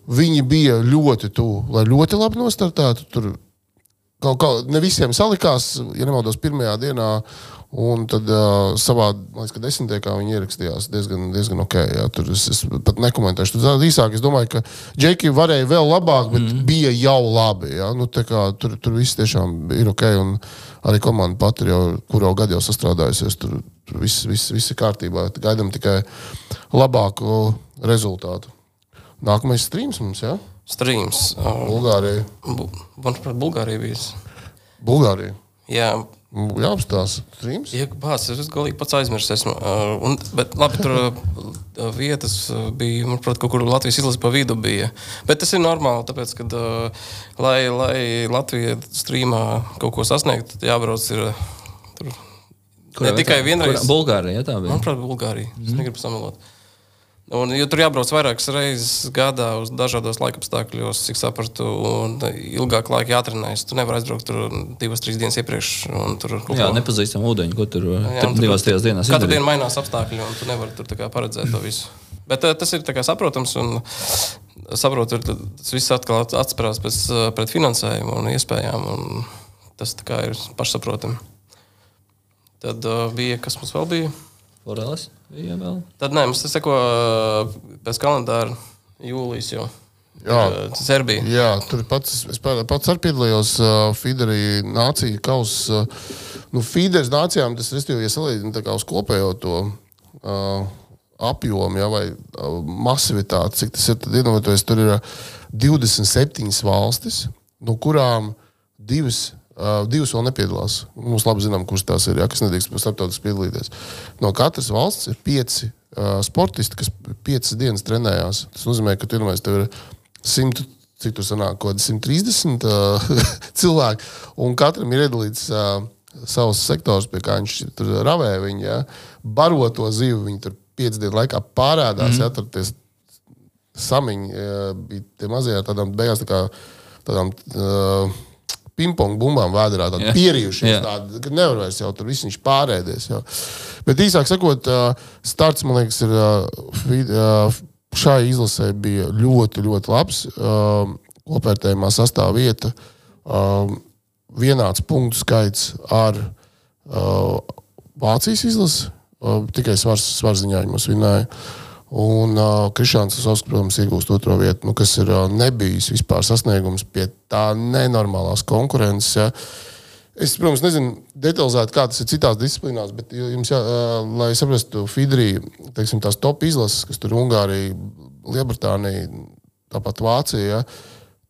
Viņi bija ļoti tuvu, lai ļoti labi nostartētu. Tur kaut kā ne visiem salikās, ja nemaldos, pirmajā dienā. Un tad uh, savā, liekas, ka desmitniekā viņi ierakstījās diezgan, diezgan ok. Jā, tur es, es pat nekomentēšu. Tā īsāk es domāju, ka Džeki varēja vēl labāk, bet mm. bija jau labi. Jā. Nu, kā, tur, tur viss tiešām ir ok. Un arī komanda pati jau, kur jau gadu jau sastrādājusies. Tur, tur viss, viss, viss ir kārtībā. Gaidām tikai labāku rezultātu. Nākamais streams mums, jā? Streams. Uh, Bulgārija. Bu- Manuprāt, Bulgārija bija. Bulgārija. Jā, Jā, apstāsta. Streams. Ja, bāc, es galīgi pats aizmirsu. Esmu. Uh, un, bet labi, tur uh, vietas uh, bija, manuprāt, kaut kur Latvijas izlase pa vidu bija. Bet tas ir normāli, tāpēc, ka, uh, lai, lai Latvija strīmā kaut ko sasniegt, tad jābrauc ir uh, tur. Ne tikai vienreiz. Bulgārija, ja tā bija. Manuprāt, Bulgārija. Mm. Es negribu samalot. Un, jo tur jābrauc vairākas reizes gadā uz dažādos laikapstākļos, cik sapratu, un ilgāk laika jātrenējas. Tu nevari aizbraukt tur divas, trīs dienas iepriekš. Tur kaut Jā, nepazīstam ūdeņu, ko tur, Jā, tur divās, trijās dienās Katru dienu mainās apstākļi, un tu nevari tur paredzēt to visu. Bet uh, tas ir saprotams, un saprotu, tas viss atkal atspērās pēc, eh, pret finansējumu un iespējām. Un tas ir pašsaprotami. Tad uh, bija, kas mums vēl bija? Foreles bija vēl. Tad nē, mums tas seko pēc kalendāra jūlijas jau. Jā. Ir, uh, Serbija. Jā, tur pats, es pats arī piedalījos uh, Fīderī nāciju kausā. Uh, nu, Fīderis nācijām tas ir, ja salīdzinām tā kā uz kopējo to uh, apjomu ja, vai uh, masivitāti, cik tas ir, tad iedomājieties, tur ir uh, 27 valstis, no kurām divas. Uh, divas vēl nepiedalās. Mums labi zinām, kuras tās ir, ja, kas nedrīkst starptautiski piedalīties. No katras valsts ir pieci uh, sportisti, kas piecas dienas trenējās. Tas nozīmē, ka tur ir simt, cik tur sanāk, kaut kādi 130 uh, cilvēki, un katram ir iedalīts uh, savs sektors, pie kā viņš tur ravē. Viņi, ja, baro to zivu, viņi tur piecu dienu laikā pārādās, mm. ja, tur tie samiņi uh, bija tie mazie ar tādām beigās tā kā tādām. Uh, Pingpong bumbām vēdā, pierījušies. Jā. Tāda, ka nevar vairs jau tur viss viņš pārēdies. Jau. Bet īsāk sakot, starts, man liekas, ir šai izlasē bija ļoti, ļoti labs. Kopērtējumā sastāvā vieta. Vienāds punktu skaits ar Vācijas izlasi. Tikai svars, svarziņā viņi mums vinēja. Un uh, Krišāns Sasovs, protams, iegūst otro vietu, nu, kas ir uh, nebijis vispār sasniegums pie tā nenormālās konkurences. Ja. Es, protams, nezinu detalizēti, kā tas ir citās disciplīnās, bet jums, jā, uh, lai saprastu, Fidrī, teiksim, tās top izlases, kas tur Ungārija, Lielbritānija, tāpat Vācija, ja,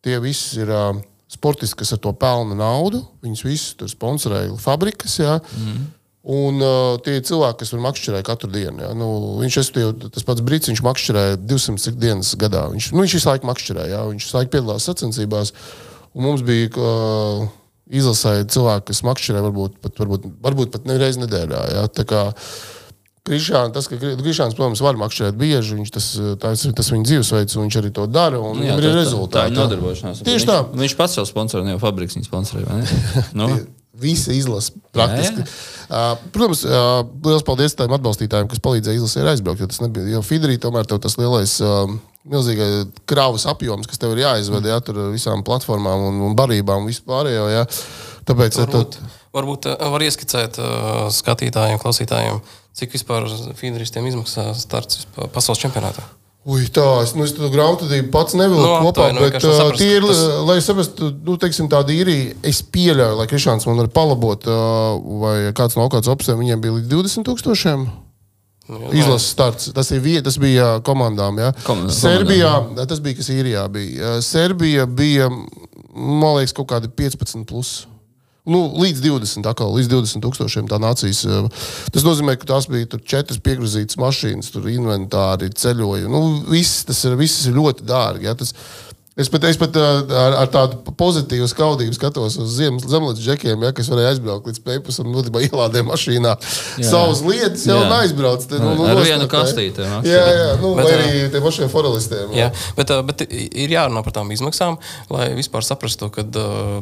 tie visi ir uh, sportisti, kas ar to pelna naudu. Viņus visus tur sponsorēja fabrikas. Ja. Mm. Un uh, tie ir cilvēki, kas var makšķerēt katru dienu. Ja? Nu, viņš ir tas pats brīdis, viņš makšķerē 200 dienas gadā. Viņš, nu, viņš visu laiku makšķerē, ja? viņš visu laiku piedalās sacensībās. Un mums bija uh, izlasēji cilvēki, kas makšķerē varbūt pat, varbūt, varbūt pat nereiz nedēļā. Ja? Krišāns, tas, ka Krišāns, protams, var makšķerēt bieži, viņš tas, tas ir tas viņa dzīvesveids, un viņš arī to dara, un Jā, viņam ir tā- rezultāti. Tā ir nodarbošanās. Tieši viņš, tā. Viņš pats savu sponsoru, ne jau fabriks viņa sponsorē. vai ne? nu, Visa izlase praktiski. Jā, Uh, protams, uh, liels paldies tiem atbalstītājiem, kas palīdzēja izlasē aizbraukt. Jo tas nebija. Jo Fidrī tomēr tev tas lielais, uh, milzīgais kravas apjoms, kas tev ir jāizved ja, tur visām platformām un, un barībām un vispārējo. Ja. Tāpēc Varbūt, tu, varbūt var ieskicēt uh, skatītājiem, klausītājiem, cik vispār fīderistiem izmaksā starts pasaules čempionātā. Ui, tā, es, nu, es to grāmatvedību pats nevilku Nu, no, kopā, aptuveni, bet uh, saprast, tie ir, tas- lai saprastu, nu, teiksim, tāda īrija, es pieļauju, lai Krišāns man var palabot, uh, vai kāds no kāds opcijām, viņiem bija līdz 20 tūkstošiem. Nu, jā, Izlases starts. Tas, ir, vie- tas bija komandām. Ja. Komandām, Serbijā, tas bija kas īrijā. Bija. Serbija bija, man liekas, kaut kādi 15. Plus. Nu, līdz 20, atkal, līdz 20 tūkstošiem tā nācijas. uh, Tas nozīmē, ka tās bija četras piegrozītas mašīnas, tur inventāri, ceļojumi. Nu, viss, tas ir, viss ir ļoti dārgi. Ja. Tas, Es pat, es pat uh, ar, ar tādu pozitīvu skaudību skatos uz ziemas zemetes džekiem, ja, kas varēja aizbraukt līdz pēpus un būtībā ielādēt mašīnā. Jā. Savas lietas jau Jā. aizbrauc. Te, nu, nu, Ar nostāt, vienu kastīti, ja, Jā, jā, nu, Bet, vai arī tiem pašiem forelistiem. Jā, bet, uh, bet ir jārunā par tām izmaksām, lai vispār saprastu, ka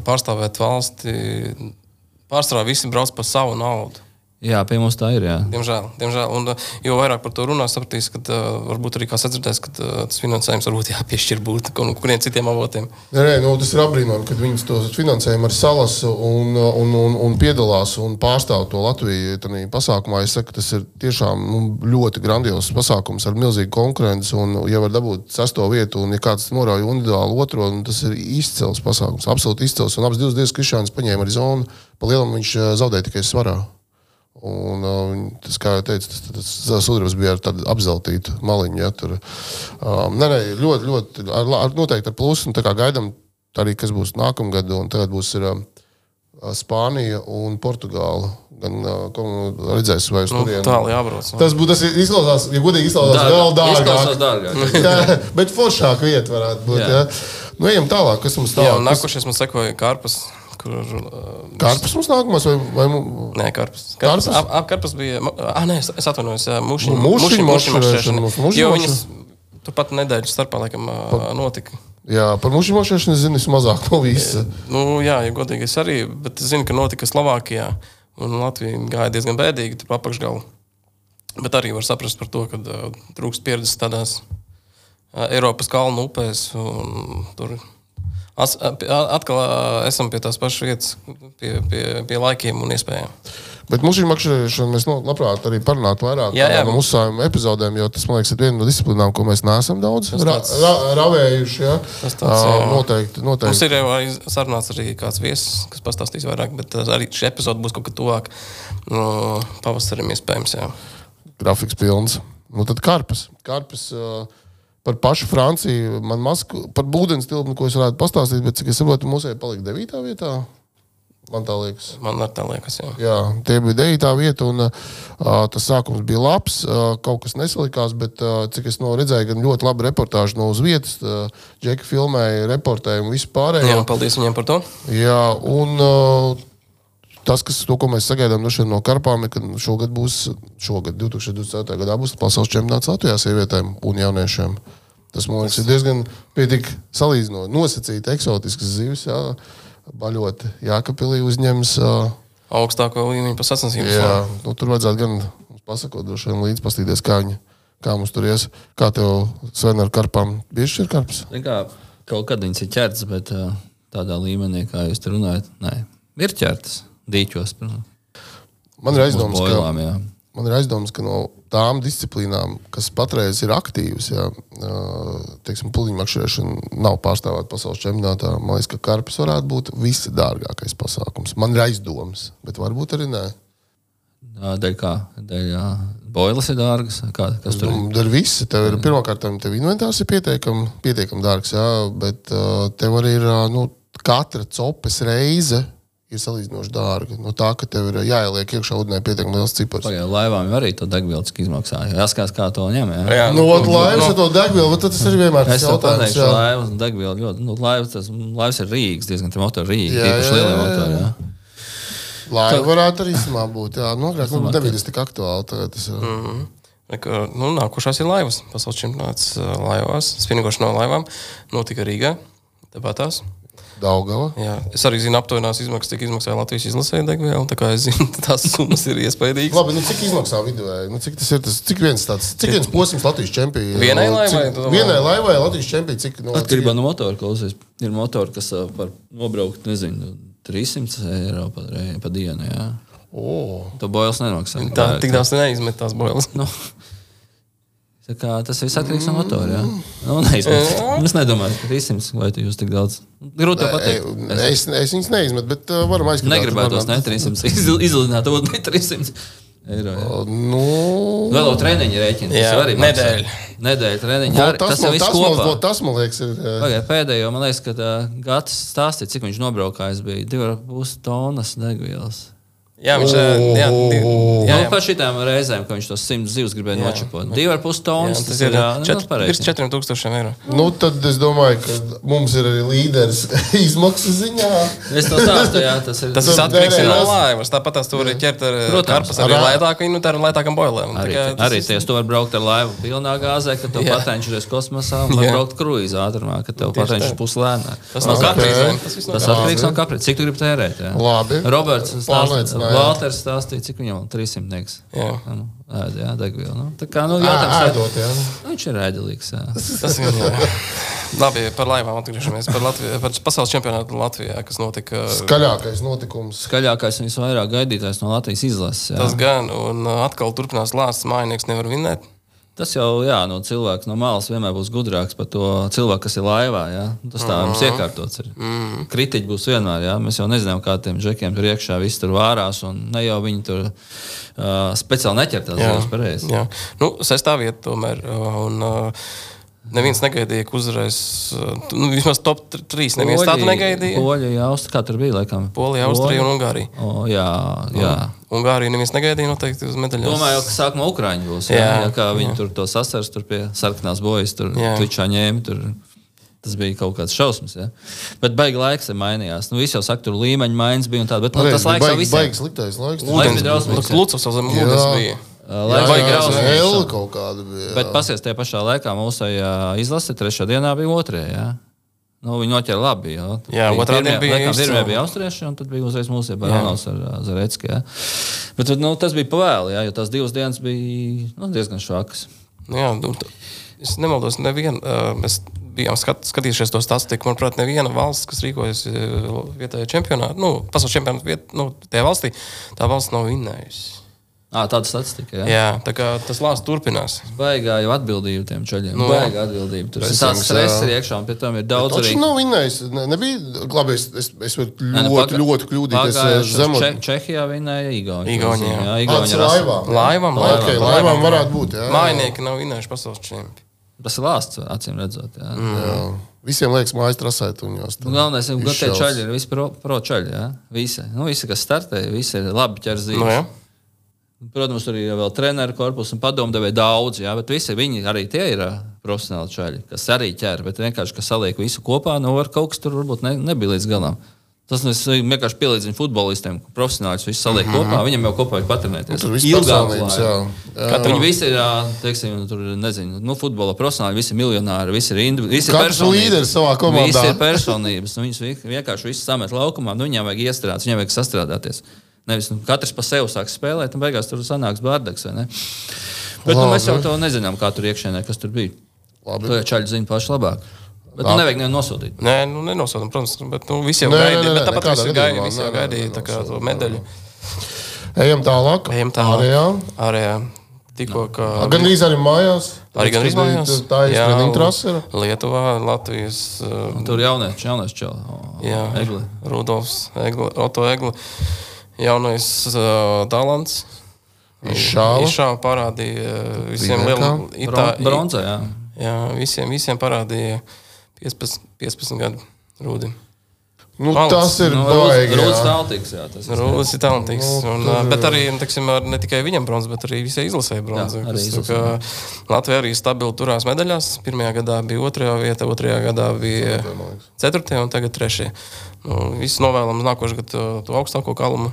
pārstāvēt valsti pārsvarā visi brauc par savu naudu. Jā, pie mums tā ir. Jā. Diemžēl, diemžēl. Un, uh, jo vairāk par to runā, sapratīs, ka uh, varbūt arī kāds atdzirdēs, ka uh, tas finansējums varbūt jāpiešķir būtu kaut kuriem citiem avotiem. Nē, nē, nu, tas ir apbrīnojami, kad viņi to finansējumu ar salas un, un, un, un piedalās un pārstāv to Latviju tajā pasākumā. Es saku, tas ir tiešām nu, ļoti grandios pasākums ar milzīgu konkurenci. Un, ja var dabūt sesto vietu, un ja kāds norauj individuāli otro, nu, tas ir izcils pasākums. Absolūti izcils. Un abas divas dienas Krišāns paņēma arī zonu. Pa lielam viņš eh, zaudēja tikai svarā. Un, uh, tas, kā jau teicu, tas, tas, tas sudrabs bija ar tādu apzeltītu maliņu. Ja, tur, um, nē, nē, ļoti, ļoti, ar, ar, noteikti ar plusu. Un tā kā gaidām arī, kas būs nākamgad, un tagad būs ir, um, Spānija un Portugāla. Gan uh, redzēs, vai uz Nu, turieni. Tālu jābrauc. jā. Tas būtu, tas izklausās, ja godīgi izklausās vēl Izklausās dārgāk. dārgāk. Jā, bet foršāk vieta varētu būt. Jā. Jā. Nu, ejam tālāk, kas mums Jā, tālāk. un Kas- nākošais man sekoja Karpas. Kur, uh, Kārpus mums nākamais vai, vai Nē, Karpas. Karpas? Karpas, ap, ap, karpas bija. Ah, nē, es, es atvainojos. Mušiņu Nu, mušiņu Jo viņas turpat nedēļas starpā laikam ā, notika. Jā, par mušu mošanu es zinu vismazāk no visa. Nu, jā, ja godīgi es arī, bet es zinu, ka notika Slovākijā. Un Latvija gāja diezgan bēdīgi tur apakšgalā. Bet arī var saprast par to, ka uh, trūkst pieredzes tādās uh, Eiropas kalnu upēs. un Tur atkal esam pie tās pašas vietas, pie, pie, pie laikiem un iespējām. Bet mušu makšķerēšanu mēs no, labprāt arī parunātu vairāk Jā, jā. no uzsājuma epizodēm, jo tas, man liekas, ir viena no disciplīnām, ko mēs neesam daudz Tas ra, tāds- ra, ravējuši. Ja? Tas tāds, jā. noteikti, Mums noteikti. ir jau sarunāts arī kāds viesis, kas pastāstīs vairāk, bet uh, arī šī epizode būs kaut kad tuvāk no pavasarim iespējams. Jā. grafiks pilns. Nu, tad karpas. karpas uh, par pašu Franciju. Man maz ko- par būdens tilpni, ko es varētu pastāstīt, bet cik es saprotu, mūsēji palika 9. vietā. Man tā liekas. Man tā liekas, jā. Jā, tie bija 9. vieta, un uh, tas sākums bija labs. Uh, kaut kas nesalikās, bet uh, cik es no redzēju, gan ļoti labi reportāži no uz vietas. Uh, Džeki filmēja, reportēja un visu pārējo. jā. Paldies viņiem par to. Jā, un uh, tas, kas, to, ko mēs sagaidām no, karpām, ir, ka šogad būs, šogad, 2024. gadā, būs pasaules čempionāts Latvijā sievietēm un jauniešiem. Tas man liekas, ir diezgan pietiek salīdzinot, nosacīti eksotisks zivis. Jā. Baļot, Jākapilī uzņems. Uh, Augstāko līmeņu pa sacensībām. jā, nu, tur vajadzētu gan mums pasakot, droši vien līdz pastīties, kā, viņi, kā mums tur ies. Kā tev, Sven, ar karpām? Bieži ir karps? Kā, kaut kad viņas ir ķertas, bet uh, tādā līmenī, kā jūs tur runājat, nē. ir ķertas dīķos. Man ir Uz aizdoms, ka, boilām, jā. man ir aizdoms, ka no tām disciplīnām, kas patreiz ir aktīvas, ā, teiksim, puliņu makšķerēšana nav pārstāvēta pasaules čempionātā. Man liekas, ka karpis varētu būt visdārgākais pasākums. Man ir aizdoms, bet varbūt arī nē. Dēļ kā? Dēļ boilas ir dārgas. Kā, kas tur ir? Nu, Dar viss. Tev ir pirmkārt, tev inventārs ir pietiekami pietiekam dārgs, jā, bet tev arī ir nu, katra copes reize. Ir salīdzinoši dārga. No tā, ka tev ir jāieliek iekšā ūdenī pietiekami liels cipars. Pagaidā laivām arī to degvielu cik izmaksā. Jāskatās, kā to ņem. Jā. Jā, Nu, ot, laivas ar to degvielu, tas ir vienmēr tas jautājums. jā. laivas un degviela ļoti. Nu, laivas, tas, laivas ir Rīgas, diezgan tie motori Rīgas, Jā, īpaši jā, lielie jā, motori. jā. Jā. Laiva varētu arī īstenībā būt. Jā, nu, agrāk nu, nebija tas tik aktuāli. Tagad tas ir. Mhm. Ka, nu, nākošās ir laivas. Pasaules čempionāts laivās, spinīgoši no laivām, notika Rīgā. Tāpatās. Daugava. Jā, es arī zinu, aptuvenās izmaksas, cik izmaksāja Latvijas izlasē degviela. Tā kā es zinu, tās summas ir iespējīgas. Labi, nu, cik izmaksā viduvēji? Nu, cik tas ir? Tas, cik viens tāds, cik viens posms Latvijas čempionā? Vienai laivai, Cik, vienai laivai Latvijas čempionā. Cik, nu, Atkarībā no motora klausies. Ir motori, kas var nobraukt, nezinu, 300 eiro pa, pa dienu. Jā. O, To boils nemaksā. Tā tik daudz neizmet tās boilas. Nu, tā kā tas viss atkarīgs no motora. Nu, neizmet. es nedomāju, ka 300 vai tu jūs tik daudz. Grūti pateikt. es, es viņus neizmetu, bet varam aizskatīt. Negribētu tos ne 300 izl- izlidināt, ot ne 300 eiro. jā. Nu, Vēl jau treniņa rēķina. Jā, arī nedēļa. Nedēļa treniņa. arī- tas, Tas man, viss tas, man, kopā. vo, tas man liekas, ir. Pagaidā, pēdējo, man liekas, ka uh, Gatis stāstīja, cik viņš nobraukājis. Bija 2,5 tonnas degvielas. Jā, viņš uh, jā, di- Jā, jā, nu, jā. par šitām reizēm, ka viņš tos 100 zivs gribēja nočakot. 2,5 Jā, tonnas. tas ir nu, virs 4000 eiro. Nu, tad es domāju, ka mums ir arī līderis izmaksu ziņā. Es to stāstu, jā, tas ir. Tas ir atkarīgs no laivas. Tāpat tās tur var ķert ar Protams. karpas, arī Ar- lētāku, nu, tā ar lētākam boilēm. Tā Arī, arī ties, tu vari braukt ar laivu pilnā gāzē, kad tev patenčuries kosmosā, un var braukt kruīzā ātrumā, kad tev tā. puslēnāk. Tas no kaprīzēm. Tas no kaprīzēm. atkarīgs no kaprīzes. Cik tu gribi tērēt? Labi. Roberts. Valters stāstīja, cik viņam 300 niekas. Jā. Nu, ēd, jā, degvielu. Nu, tā kā, nu, Ā, jautājums, ēdot, jā. Nu, viņš ir ēdelīgs. Tas ir jā. Labi, par laivām atgriežamies. Par, Latviju, par pasaules čempionātu Latvijā, kas notika. Skaļākais notikums. Skaļākais un visvairāk gaidītais no Latvijas izlases. jā. Tas gan, un uh, atkal turpinās lāsts, mājnieks nevar vinēt. Tas jau jā, no cilvēks no malas vienmēr būs gudrāks par to cilvēku, kas ir laivā. Jā. Tas tā mums iekārtots. Ir. Mm. Kritiķi būs vienmēr. Jā. Mēs jau nezinām, kā tiem džekiem tur iekšā viss tur vārās. un Ne jau viņi tur uh, speciāli neķer tās Jā, zivs pareizi. jā. Nu, sestā vieta tomēr. Un, uh, Neviens negaidīja, ka uzvarēs. uh, Nu, vismaz top 3. Neviens tādu negaidīja. Poļi, jā, Austri, kā tur bija? Laikam? Polija, Austrija un Ungārija. O, jā, jā. Ungārija neviens negaidīja noteikti uz medaļām. Domāju, ka sākumā Ukrāņi būs. Jā, Jā, jā, kā viņi jā. tur to sasars, tur pie sarkanās bojas, tur kličā ņēma. Tur. Tas bija kaut kāds šausmas. Ja? Bet baigi laiks mainījās. Nu, Visi jau saka, tur līmeņa maiņas bija un tā, bet nu, tas laiks jau baigs, visiem. baigs sliktais laiks. Laiks bija drausmīgs. Klucas uz zemes ūdens bija. Jā, jā. Hela kaut kāda bija. Bet pasies tajā pašā laikā mūsu izlase trešā dienā bija otrajā. Ja? Nu, viņi noķēra labi. Jā, Bija otrā diena bija izcila. Pirmie bija austrieši, un tad bija uzreiz mūsu Baronovs ar. Ja? Bet nu, tas bija pavēli, ja? jo tās divas dienas bija nu, diezgan švakas. Nu Jā, nu, es nemaldos, neviena. Uh, mēs bijām skat, skatījušies to statistiku. Manuprāt, neviena valsts, kas rīkojas vietējā čempionātā, nu, pasaules čempionātā, viet, nu, tajā valstī, tā valsts nav vinnējusi. À, tāda statistika. Ja? Jā, tā kā tas lāsts turpinās. Baigā jau atbildība tiem čaļiem. Nu, Nu, Baigā atbildība. Tur Protams, tāds stress jā. ir iekšā, un pie tam ir daudz arī. nav vinnējis. Ne, nebija, labi, es, es, es varu Nē, nu, ļoti, paga- ļoti kļūdīties. pagājušos Zemot. Če Čehijā vinēja Igauni. Igauni, jā. jā. Igauni tas ir ir asa- laivām. Laivām, Ok, laivām, laivām laivām. varētu būt. Jā, Mājnieki nav vinnējuši pasaules čempionu. Tas ir lāsts, acīm redzot. Jā. Mm. jā. Visiem liekas, mājas trasē tuņos. Nu, galvenais ir, ka tie čaļi ir visi pro, pro čaļi. Jā. Visi. Nu, visi, kas startē, visi ir labi ķerzīši. Nu, jā. Protams, tur ir vēl treneru korpus un padomdevēji daudz, jā, bet visi viņi arī tie ir profesionāli čaļi, kas arī ķer. Bet vienkārši, kas saliek visu kopā, nu, var kaut kas tur varbūt ne, nebija līdz galam. Tas es vienkārši pielīdzinu futbolistiem, ka profesionāļus visu saliek mm -hmm. kopā. Viņam jau kopā ir patrenēties. Tur viss jā. Kad viņi visi ir, teiksim, tur, nezinu, nu, futbola profesionāļi, visi ir miljonāri, visi ir, indi, visi ir Katrs personības. līderis savā komandā. Visi ir personības. nu, Viņus vi- vienkārši visus samet laukumā. Nu, viņiem vajag iestrādāt, viņiem vajag sastrādāties. Nevis nu, katrs pa sevi sāk spēlēt, un beigās tur sanāks bārdaks. vai ne? Bet nu, mēs jau Labi. to nezinām, kā tur iekšienē, kas tur bija. Labi. To jau čaļi zina paši labāk. Bet nu, nevajag nevienu nosūtīt. Nē, nu, nenosodām, protams, bet nu, visi jau Nē, nē, gaidīja. bet Tāpat visi gaidīja, visi gaidīja tā kā to medaļu. Ejam tālāk. Ejam tālāk. Ārējā. Ārējā. Tikko, kā Gan arī arī mājās. Arī gan izmaiņās. Tā ir treniņa trase. Lietuvā, Latvijas. Uh, Tur jaunieši, jaunieši čeli. jā, Egli. Rudolfs, Egli, Oto Egli. Jaunais uh, talants. Izšāva. Izšāva parādīja uh, visiem Bija lieliem kā? itā- Bronzā, jā. Jā, visiem, visiem parādīja 15, 15 gadu rūdi. Nu, Valsts. tas ir Nu, baigi. Rūdas jā. tāltīgs, jā. Tas ir Rūlis ir talantīgs. Nu, Un, tur- uh, bet arī nu, teiksim, ar- ne tikai viņam bronzas, bet arī visai izlasēji bronzas. Jā, arī izlasē, Latvija arī stabili turās medaļās. Pirmajā gadā bija otrajā vietā, otrajā gadā bija ceturtajā un tagad trešajā. Nu, Visi novēlam uz nākošo gadu to, to augstāko kalnu.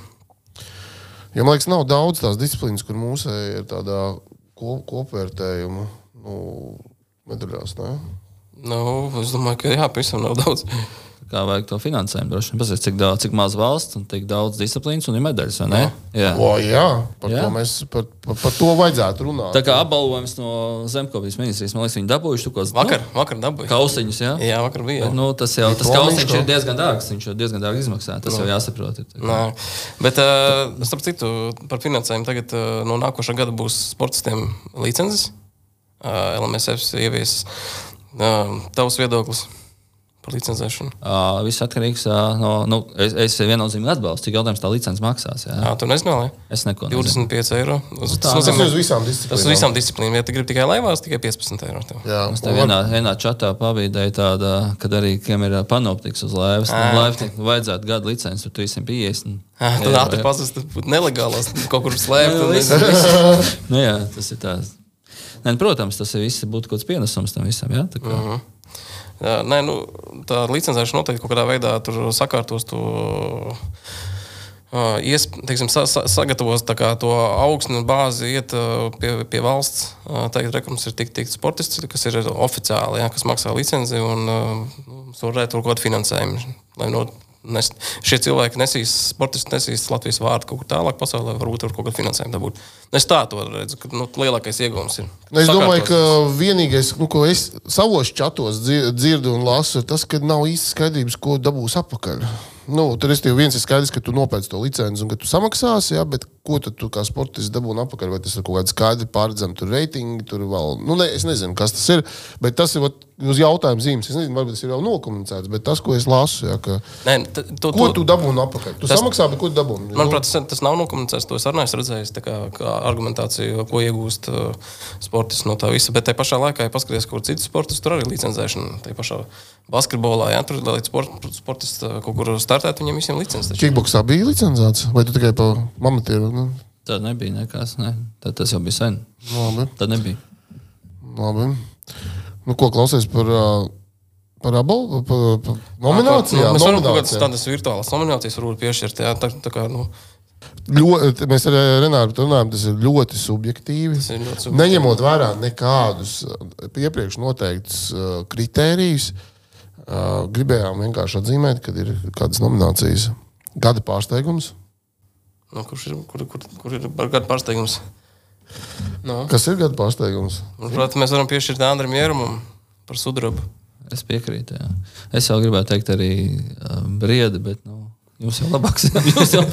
Jo, man liekas, nav daudz tās disciplīnas, kur mūsu ir tādā kop, kopvērtējuma nu, medaļās. Ne? Nu, es domāju, ka jā, pavisam nav daudz. Kā vajag to finansējumu? Droši vien Pasies, cik, daudz, cik maz valsts un tik daudz disciplīnas un medaļas. vai ne? Jā. O, jā, par, Jā. jā. Mēs, par, par, par to vajadzētu runāt. Tā kā apbalvojums no Zemkopijas ministrijas, man liekas, viņi dabūjuši to kaut Vakar, vakar dabūju. Kausiņus, jā. Jā, vakar bija. Bet, nu, tas jau tas kausiņš ir diezgan dārgs. Viņš jau diezgan dārgi izmaksā. Tas jau jāsaprot. ir bet, uh, starp citu, par finansējumu tagad uh, no nākošā gada būs sportistiem licences. Uh, LMSF ievies uh, tavs viedoklis par licencēšanu. Ā, Viss atkarīgs ā, no. Nu, es, es viennozīmīgi atbalstu, cik jautājums tā licence maksās. Jā. Jā, tu nezināji? Es neko nezinu. 25 eiro. Tas, tā, Tas ir nozīmē, uz visām tas disciplīnām. uz visām disciplīnām. Ja tu gribi tikai laivās, tikai 15 eiro. Tev. Jā, Es tev vienā, vienā čatā pavīdēju tādu, kad arī kam ir panoptiks uz laivas. Nu, laivniekam vajadzētu gadu licenci, tur 350. Ah, Tad ātri pazust, tas būtu nelegālās, kaut kur slēpt. Nu, nu, jā, tas ir tāds. Nē, nu, protams, tas ir viss būtu kaut kāds pienesums tam visam. Jā, tā kā, Mhm. Jā, nē, nu, tā licencēšana noteikti kaut kādā veidā sakārtos to. Uh, ies, teiksim, sa, sa, sagatavos kā to augsni un bāzi, iet uh, pie, pie valsts. Uh, tagad rekums ir tik, tik sportists, kas ir oficiāli, jā, kas maksā licenci un uh, tur varētu kaut kādu finansējumu. Lai no, nes, šie cilvēki nesīs, sportisti nesīs Latvijas vārdu kaut kur tālāk pasaulē, varbūt tur kaut kādu finansējumu dabūt. Es tā to redzu, ka nu, lielākais iegūms ir. Nu, es domāju, ka vienīgais, nu, ko es savos čatos dzir- dzirdu un lasu, ir tas, ka nav īsti skaidrības, ko dabūs atpakaļ. Nu, tur es tev viens ir skaidrs, ka tu nopērci to licenci un ka tu samaksāsi, jā, bet ko tad tu kā sportists dabūsi atpakaļ? Vai tas ir kaut kāds skaidrs, pārredzams, tur reitingi, tur vēl. Nu, ne, es nezinu, kas tas ir. Bet tas ir vat, uz jautājuma zīmes. Es nezinu, varbūt tas ir jau nokomunicēts, bet tas, ko es lasu, jā, ka, Nē, t- to, ko tu dabūji atpakaļ? Tu Tas- samaksā, bet ko tu dabūji? Manuprāt, tas, tas nav nokomunicēts. To es arī neesmu redzējis kā, kā argumentāciju, ko iegūst uh, sportists no tā visa. Bet tajā pašā laikā, ja paskaties, kur citas sportus, tur arī licencēšana. Tajā pašā basketbolā, ja tur lai sport, sportists uh, kaut kur startētu, viņiem visiem licences. taču. Kickboksā bija licencēts, vai tu tikai pa mamatieru? Nu, Tad nebija nekas. Ne. Tad tas jau bija sen. labi. Tad nebija. Labi. Nu, ko klausies par, par abu par, par nominācijām? Nu, mēs varam kaut kādas tādas virtuālas nominācijas varbūt piešķirt. Jā, tā, tā kā, nu, Ļoti, mēs ar Renāru runājam, tas ir ļoti subjektīvi. Tas ir ļoti subjektīvi. Neņemot vērā nekādus iepriekš noteiktus ā, kritērijus, ā, gribējām vienkārši atzīmēt, ka ir kādas nominācijas. Gada pārsteigums. nu, kurš ir, kur, kur, kur ir kāda pārsteigums? Nu, Kas ir gada pārsteigums? Protams, mēs varam piešķirt Andriem Jērumam par sudrabu. Es piekrītu. Jā. Es jau gribēju teikt arī uh, briedi, bet nu, jums jau labāks. Jūs jau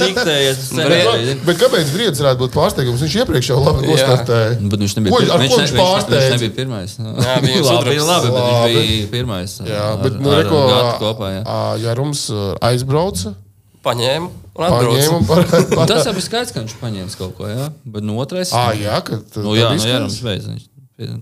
diktējat scenāriju. Bet kāpēc Briedis varētu būt pārsteigums? Viņš iepriekš jau labi Jā. nostartēja. Bet viņš nebija, Ko- pir- ar viņš, viņš viņš, viņš nebija pirmais. Nu, Jā, bija labi, sudrabs. labi, bet Labi. viņš bija pirmais. Jā, ar- bet nu, ar reko, kopā. Jā. ja Rums aizbrauca, Paņēma un paņēma par, par, Tas jau bija skaidrs, ka viņš paņēma kaut ko. Jā. Bet no otrais. Ah, jā, ka nu, jā, nu, jā, viņš beidz. Viņš, viņš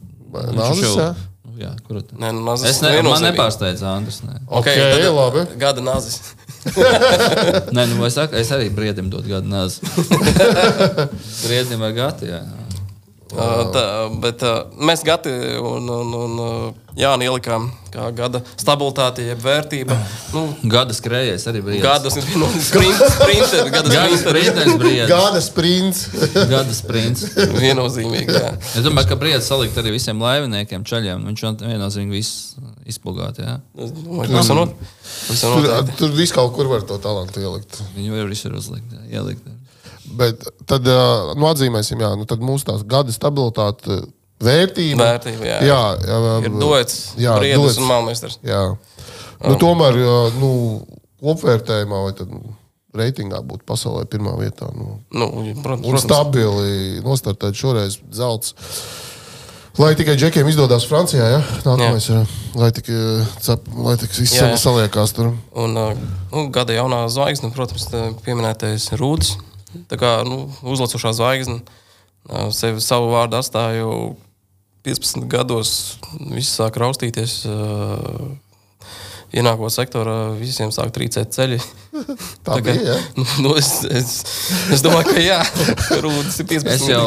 Nāzis, jau- jā? Nu, tā? Nē, nu, nazis Es ne, man viennozīmīgi. nepārsteidz Andris. Nē. Ok, tad- labi. Gada nazis. Nē, nu, es, es arī briedim dodu gadu nāzi. briedim ar gatu. Jā. Uh, tā, bet uh, mēs gati un, un, un uh, Jāni ielikām kā gada stabilitāte, jeb vērtība. Nu, Gada skrējējs arī sprinter, gada sprinters brīdis. Gada sprints. Gada sprints. Viennozīmīgi, jā. Es domāju, ka brīdis salikt arī visiem laiviniekiem, čaļiem. Viņš viennozīmīgi viss izplūgāt. Jā. Tur, tur viss kaut kur var to talantu ielikt. Viņu jau visur uzlikt. Jā, ielikt. Bet tad, nu, atzīmēsim, jā, nu, tad mūsu tās gada stabilitāte vērtība. Vērtība, jā. jā, jā Ir dots, jā, dots. un malmesters. Jā. Nu, tomēr, jā, nu, kopvērtējumā vai tad reitingā būtu pasaulē pirmā vietā. Nu, Nu, protams, un stabili nostartēt šoreiz zelts. Lai tikai džekiem izdodas Francijā, ja? nākamais, jā. lai tikai, cep, lai viss Jā, jā. saliekās tur. Un uh, nu, gada jaunā zvaigzne, protams, pieminētais Rūds. Tā kā nu, uzlacošā zvaigzne sevi savu vārdu atstāja jau 15 gados. Viss sāk raustīties. Ienākot sektorā, visiem sāk trīcēt ceļi. Tā bija, ja? nu, nu, es, es, es domāju, ka jā, Rūdas ir 15 Es jau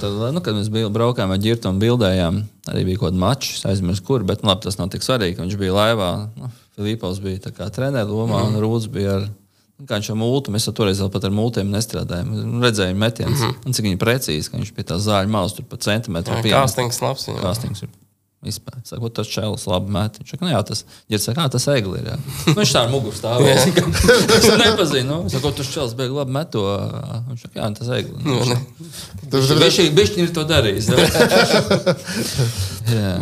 tad, nu, kad mēs bijām braukājām ar ģirtu un bildējām, arī bija kaut kāda mača, es aizmirsu, kur, bet nu, labi, tas nav tik svarīgi. Viņš bija laivā, nu, Filipovs bija tā kā treneris lomā, Mhm. un Rūds bija ar. Nu, Kā viņš ar mūtu, mēs toreiz vēl pat ar mūtiem nestrādājām. Nu, Redzējām, metienus, mm -hmm. cik viņi precīzi, ka viņš pie tā zāļu malas tur pa centimetru Jā, piemēra. Kāstings labs. Kāstings ir vispār. Saka, tas čels labi met. Viņš saka, nu, jā, tas ir saka, "Ā, tas egli ir. jā." Nu, Viņš tā ar muguru stāvēja. es viņu nepazinu. Nu, es saku, tas čels beigas labi met to. Viņš saka, jā, tas egli. Nu, Tas, Viņš viņš ir to darījis.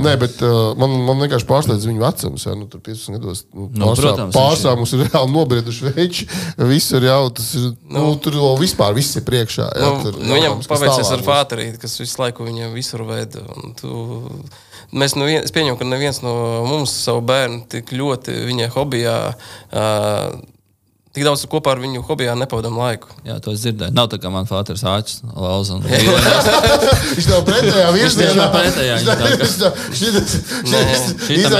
Nē, bet uh, man, man vienkārši pārsteidz viņa vecums. Jā, nu, tur 15 gados. Nu, Nu, pārsvarā, protams, viņš mums ir reāli nobrieduši veči. Visur jau tas ir. Nu, tur jau vispār viss ir priekšā. Jā, Nu, tur, nu, viņam paveicies ar. Fāterīti, kas visu laiku viņu visur veda. Mēs nu, es pieņemu, ka neviens no mums savu bērnu tik ļoti viņa hobijā, uh, tik daudz kopā ar viņu hobijā nepavadām laiku. jā, to es dzirdēju. Nav tā kā man fāters āķis lauza. un- Viņš nav pretējā virzienā. nav pretējā, viņš ir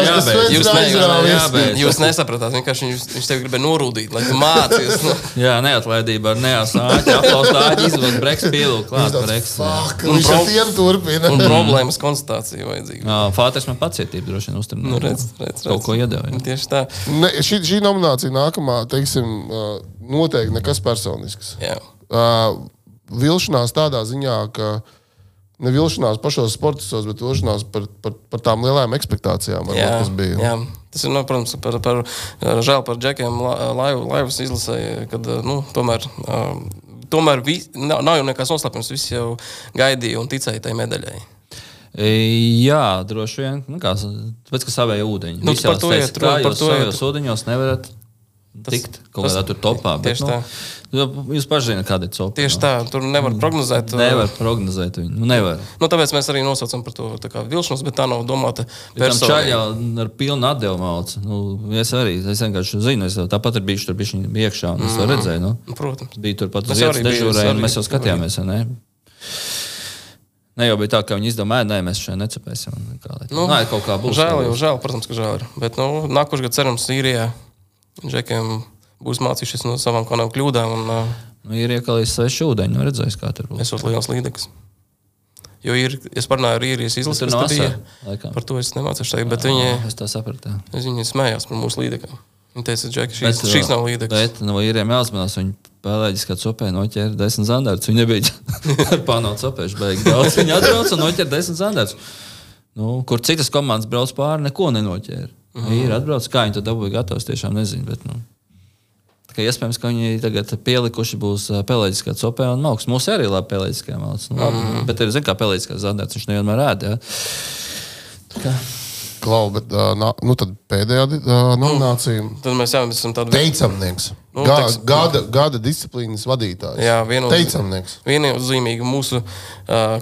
jābeidz. Jūs, ne, jūs, nesapratāt, vienkārši viņš, viņš tev gribēja norūdīt, lai tu mācies. Nu. Jā, neatlaidība ar neasāķi. Aplaust āķi, izvod breks pielu klāt breks. jā. Viņš ar tiem turpina. Un problēmas konstatācija vajadzīga. Jā, Fāters man pacietību droši vien uzturēja. Nu, redz, redz, Kaut redz. ko iedeva. Tieši tā. Šī nominācija nākamā, teiksim, uh, noteikti nekas personisks. Jā. Uh, vilšanās tādā ziņā, ka ne vilšanās pašos sportistos, bet vilšanās par, par, par tām lielām expectācijām, varbūt, Jā, kas bija. jā. Tas ir, nu, protams, par, par, žēl par džekiem la- laivu, laivas izlasēju, kad nu, tomēr, um, tomēr vi, nav, nav jau nekas noslēpums. Visi jau gaidīja un ticēja tai medaļai. E, Jā, droši vien. Nu, kā, tāpēc, ka savēja ūdeņi. Nu, Visi par jau to iet runa, kā par to savos ūdeņos nevarat tikt kaut tas- kādā tur topā. Bet, nu, nu, jūs paši zināt, kāda ir copa. Tieši tā, tur nevar prognozēt. uh, Nevar prognozēt viņu. Nu, nevar. Nu, tāpēc mēs arī nosaucam par to tā kā vilšanos, bet tā nav domāta personīgi. čaļā ar pilnu atdevu mācu. Nu, es arī es vienkārši zinu, es tāpat ir bijis tur bišķiņ iekšā, un es to redzēju. Nu. Protams. Bija tur pat uz vietas dežūrēji, un mēs jau skatījāmies. Ne? ne jau bija tā, ka viņi izdomāja, nē, mēs šeit necepēsim. Kā, Nu, Nē, kaut kā būs. Žēl, jau žēl, protams, ka žēl ir. Bet nu, nākošais gads, cerams, Sīrijā džekiem būs mācījušies no savām kādām kļūdām un uh, Nu, ir iekalījis sveši ūdeņi, nu redzējis, kā tur būs. esot liels līdzeklis. Jo ir, es parunāju ar īrijas izlasi, kas nav tur bija. laikam. Par to es nemācīšu teikt, bet viņi, Es tā sapratu. viņi smējās par mūsu līdzekļiem. Viņi teica, Džeki, šīs, Bet, šīs nav līdzekļus. Bet no īriem jāuzmanās, viņi pēlēģis, kad sopē noķēra desmit zandārus. Nebija ar pānot sopēšu beigi daudz. Viņi atbrauca un noķēra desmit zandārus. Nu, kur citas komandas brauc pāri, neko nenoķēra. Mm. Ir atbrauc, kā viņi to dabūja gatavs, tiešām nezinu. Bet, nu. Tā kā Iespējams, ka viņi tagad pielikuši būs pelēģiskā copē un augs. Mums arī ir labi pelēģiskā malts. Nu, labi, mm. Bet ir, zin, kā pelēģiskā zandārs, viņš nevienmēr ēd. Ja? Klau, bet uh, nu, tad pēdējā uh, nominācija Tad mēs jau esam tādi teicamnieks. Nu, Gā, teiks- gada, gada disciplīnas vadītājs. Jā, viennozīmīgi. teicamnieks. viennozīmīgi mūsu uh.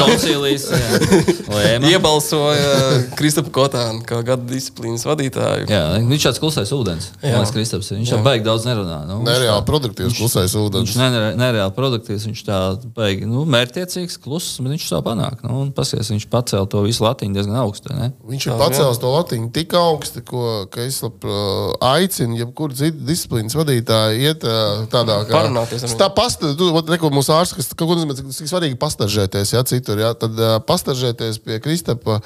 Koncilijas lēma. Iebalsoja Kristapa Kotānu kā gada disciplīnas vadītāju. Jā, viņš tāds klusais ūdens. Jā. Mans Kristaps. Viņš jau baigi daudz nerunā. Nu, viņš Nereāli produktīvs klusais Viņš ūdens. ir nereāli produktīvs, viņš tā baigi nu, mērķiecīgs, kluss, bet viņš to panāk. Nu, un Pasies, viņš pacēla to visu latiņu diezgan augstu. Ne? Viņš ir pacēlis to latiņu tik augstu, ko, ka es labprāt aicinu, jebkuru citu disciplīnas vadītāju iet tādā kā Parunāties. Tā pasta, tu, neko mūsu ārsts, kas kaut ko nozīmē, cik, svarīgi pastaržēties, ja citur, ja, tad pastaržēties pie Kristapa,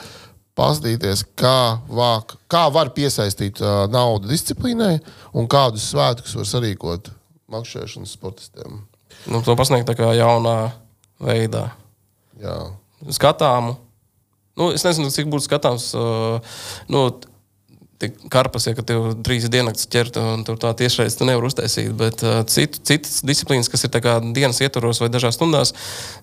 pastīties, kā, vāk, kā var piesaistīt uh, naudu disciplīnai un kādus svētkus var sarīkot makšķerēšanas sportistiem. Nu, to pasniegt tā kā jaunā veidā. Jā. skatāmu. Nu, es nezinu, cik būtu skatāms. Uh, nu, tik karpas, ja tev trīs diennakts ķert, un tur tā tiešreiz tu nevar uztaisīt. Bet uh, citu, citas disciplīnas, kas ir kā dienas ietvaros vai dažās stundās,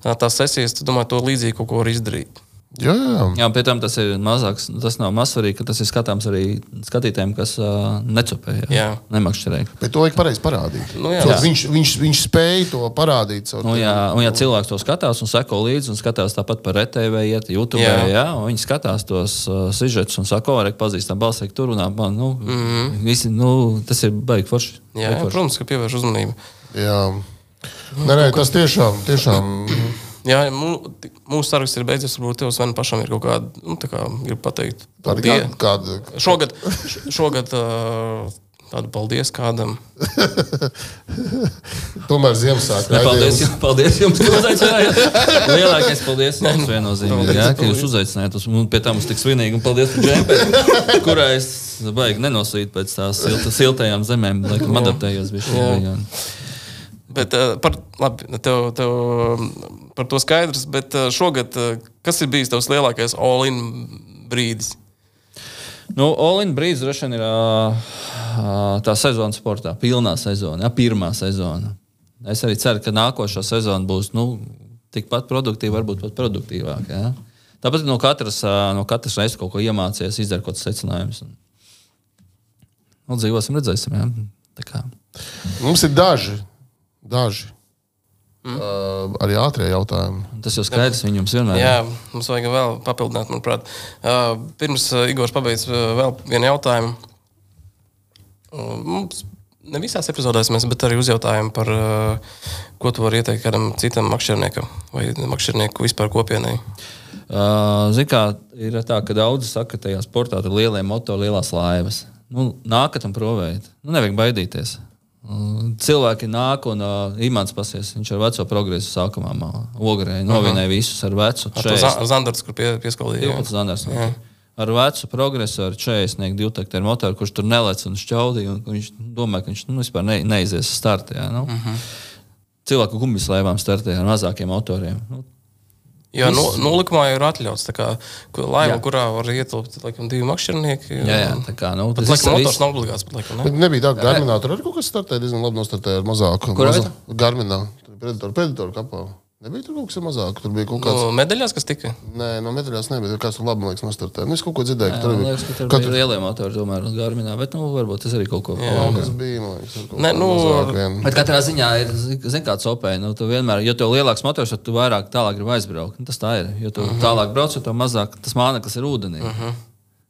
uh, tās sesijas, tu domā, to līdzīgi kaut ko var izdarīt. Jā, jā. Jā, pie tam tas ir mazāks. Tas nav mazsvarīgi, ka tas ir skatāms arī skatītājiem, kas uh, necupē, jā, Jā. nemakšķerē. Bet to vajag pareizi parādīt. Nu, jā. Jā. viņš, viņš, viņš spēja to parādīt. Nu, jā, un, ja cilvēks to skatās un seko līdzi, un skatās tāpat par RTV, iet YouTube, jā. Jā. Jā, un viņi skatās tos uh, sižetus un saka, ka pazīstam balsi, tur runā. Man, nu, mm -hmm. visi, nu, tas ir baigi forši. Jā, Baigi jā, forši. protams, ka pievērš uzmanību. Jā. Nē, nē, tas tiešām, tiešām Jā, mūsu sargs ir beidzies. Varbūt tev Sven, pašam ir kaut kāda, nu, tā kā gribu pateikt, paldies. kā- kāda. Šogad, šogad tādu paldies kādam. Tomēr Ziemassvētku paldies, jums, paldies jums, ka uzaicinājāt. Lielākais paldies jums viennozīmīgi, jā, ka jūs uzaicinājāt. uz- Un pie tam es tik svinīgi. Un paldies par džemperi, kurā es baigi nenosītu pēc tās silta, siltajām zemēm, laikam adaptējos. Jā. jā. Bet, uh, par, labi, tev, tev, par to skaidrs, bet uh, šogad uh, kas ir bijis tavs lielākais all-in brīdis? Nu, Olin brīdis droši vien ir ā, tā sezona sportā, pilnā sezona, jā, pirmā sezona. Es arī ceru, ka nākošā sezona būs nu, tikpat produktīva, varbūt pat produktīvāka. jā. Tāpat no katras, no katras reizes kaut ko iemācīties, izdarīt kaut kāds secinājums. Un- Nu, dzīvosim, redzēsim. Jā. Tā kā. Mums ir daži, daži. Mm. Uh, arī ātrie jautājumi. Tas jau skaidrs, viņi jums vienmēr ir. Jā, mums vajag vēl papildināt, manuprāt. Uh, pirms uh, Igors pabeidz uh, vēl vienu jautājumu. Uh, mums ne visās epizodēs mēs, bet arī uzjautājām par, uh, ko tu vari ieteikt kādam citam makšķerniekam vai makšķernieku vispār kopienai. Uh, Ziniet, kā ir tā, ka daudzi saka, ka tajā sportā tur ir lielie motori, lielās laivas. Nu, nākat un provējiet. Nu, nevajag baidīties. Uh, Cilvēki nāk un uh, imants pasies. Viņš ar veco progresu sākumā ogrēja, novienēja visus ar vecu. Ar to 40. za- Zandarts, kur pie, pieskaldīja. 12 Zanders. Ar vecu progresu, ar 40 divtaktu motoru, kurš tur nelec un šķaudīja. Un viņš domāja, ka viņš nu, vispār ne, neizies startā. Nu. uh -huh. Cilvēku gumijas laivām startēja ar mazākiem motoriem. Nu, Jā, no, nolikumā jau ir atļauts. tā Kā, laiva, Jā. kurā var ietilpt laikam, divi makšķernieki. jā, jā, tā kā nu, Tas tas laikam, motors nav obligāts. bet Laikam, ne? Bet nebija tā, ka Garminā tur arī kaut kas startēja diezgan labi nostartēja ar mazāku. Kurā mazā, Garminā. Tur Predatoru, predatoru kapā. Nebija tur kaut kas ar mazāku. Tur bija kaut kāds. No medaļās, kas tika? Nē, no medaļās nebija. Kāds tur labi, man liekas, nostartēja. Nu, es kaut ko dzirdēju, ka Jā, tur bija. liekas, ka tur Katru- bija lielie motori, tomēr uz Garminā, bet nu, varbūt tas arī kaut ko Kaut kas bija, man liekas, Nē, nu, mazāk. Bet katrā ziņā ir zin, kāds opēja. Nu, tu vienmēr, jo tev lielāks motors, tad tu vairāk tālāk gribi aizbraukt. Nu, tas tā ir. Jo tu uh -huh. tālāk brauc, jo tev mazāk tas māneklis ir ūdenī. Uh -huh.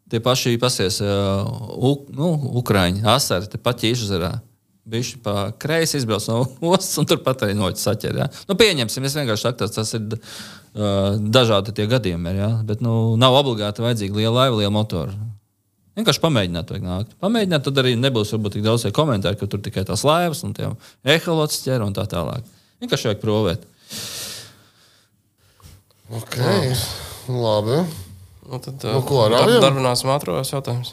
Tie paši pasies uh, uk, nu, Ukrāņi, asari, te pat ķīšu zerā. Bišķi pa kreisi izbrauc no ostas, un turpat arī noķis saķer. Ja? Nu, pieņemsim, es vienkārši saku, tas, ir uh, dažādi tie gadījumi. Ir, ja? Bet nu, nav obligāti vajadzīga liela laiva, liela motora. Vienkārši pamēģināt, vajag nākt. Pamēģināt, tad arī nebūs varbūt tik daudz tie komentāri, ka tur tikai tās laivas un tie eholots ķer un tā tālāk. Vienkārši vajag provēt. Ok, labi. Nu, tad, Nu, ko, ar aviem? Darbināsim ātrās jautājumus.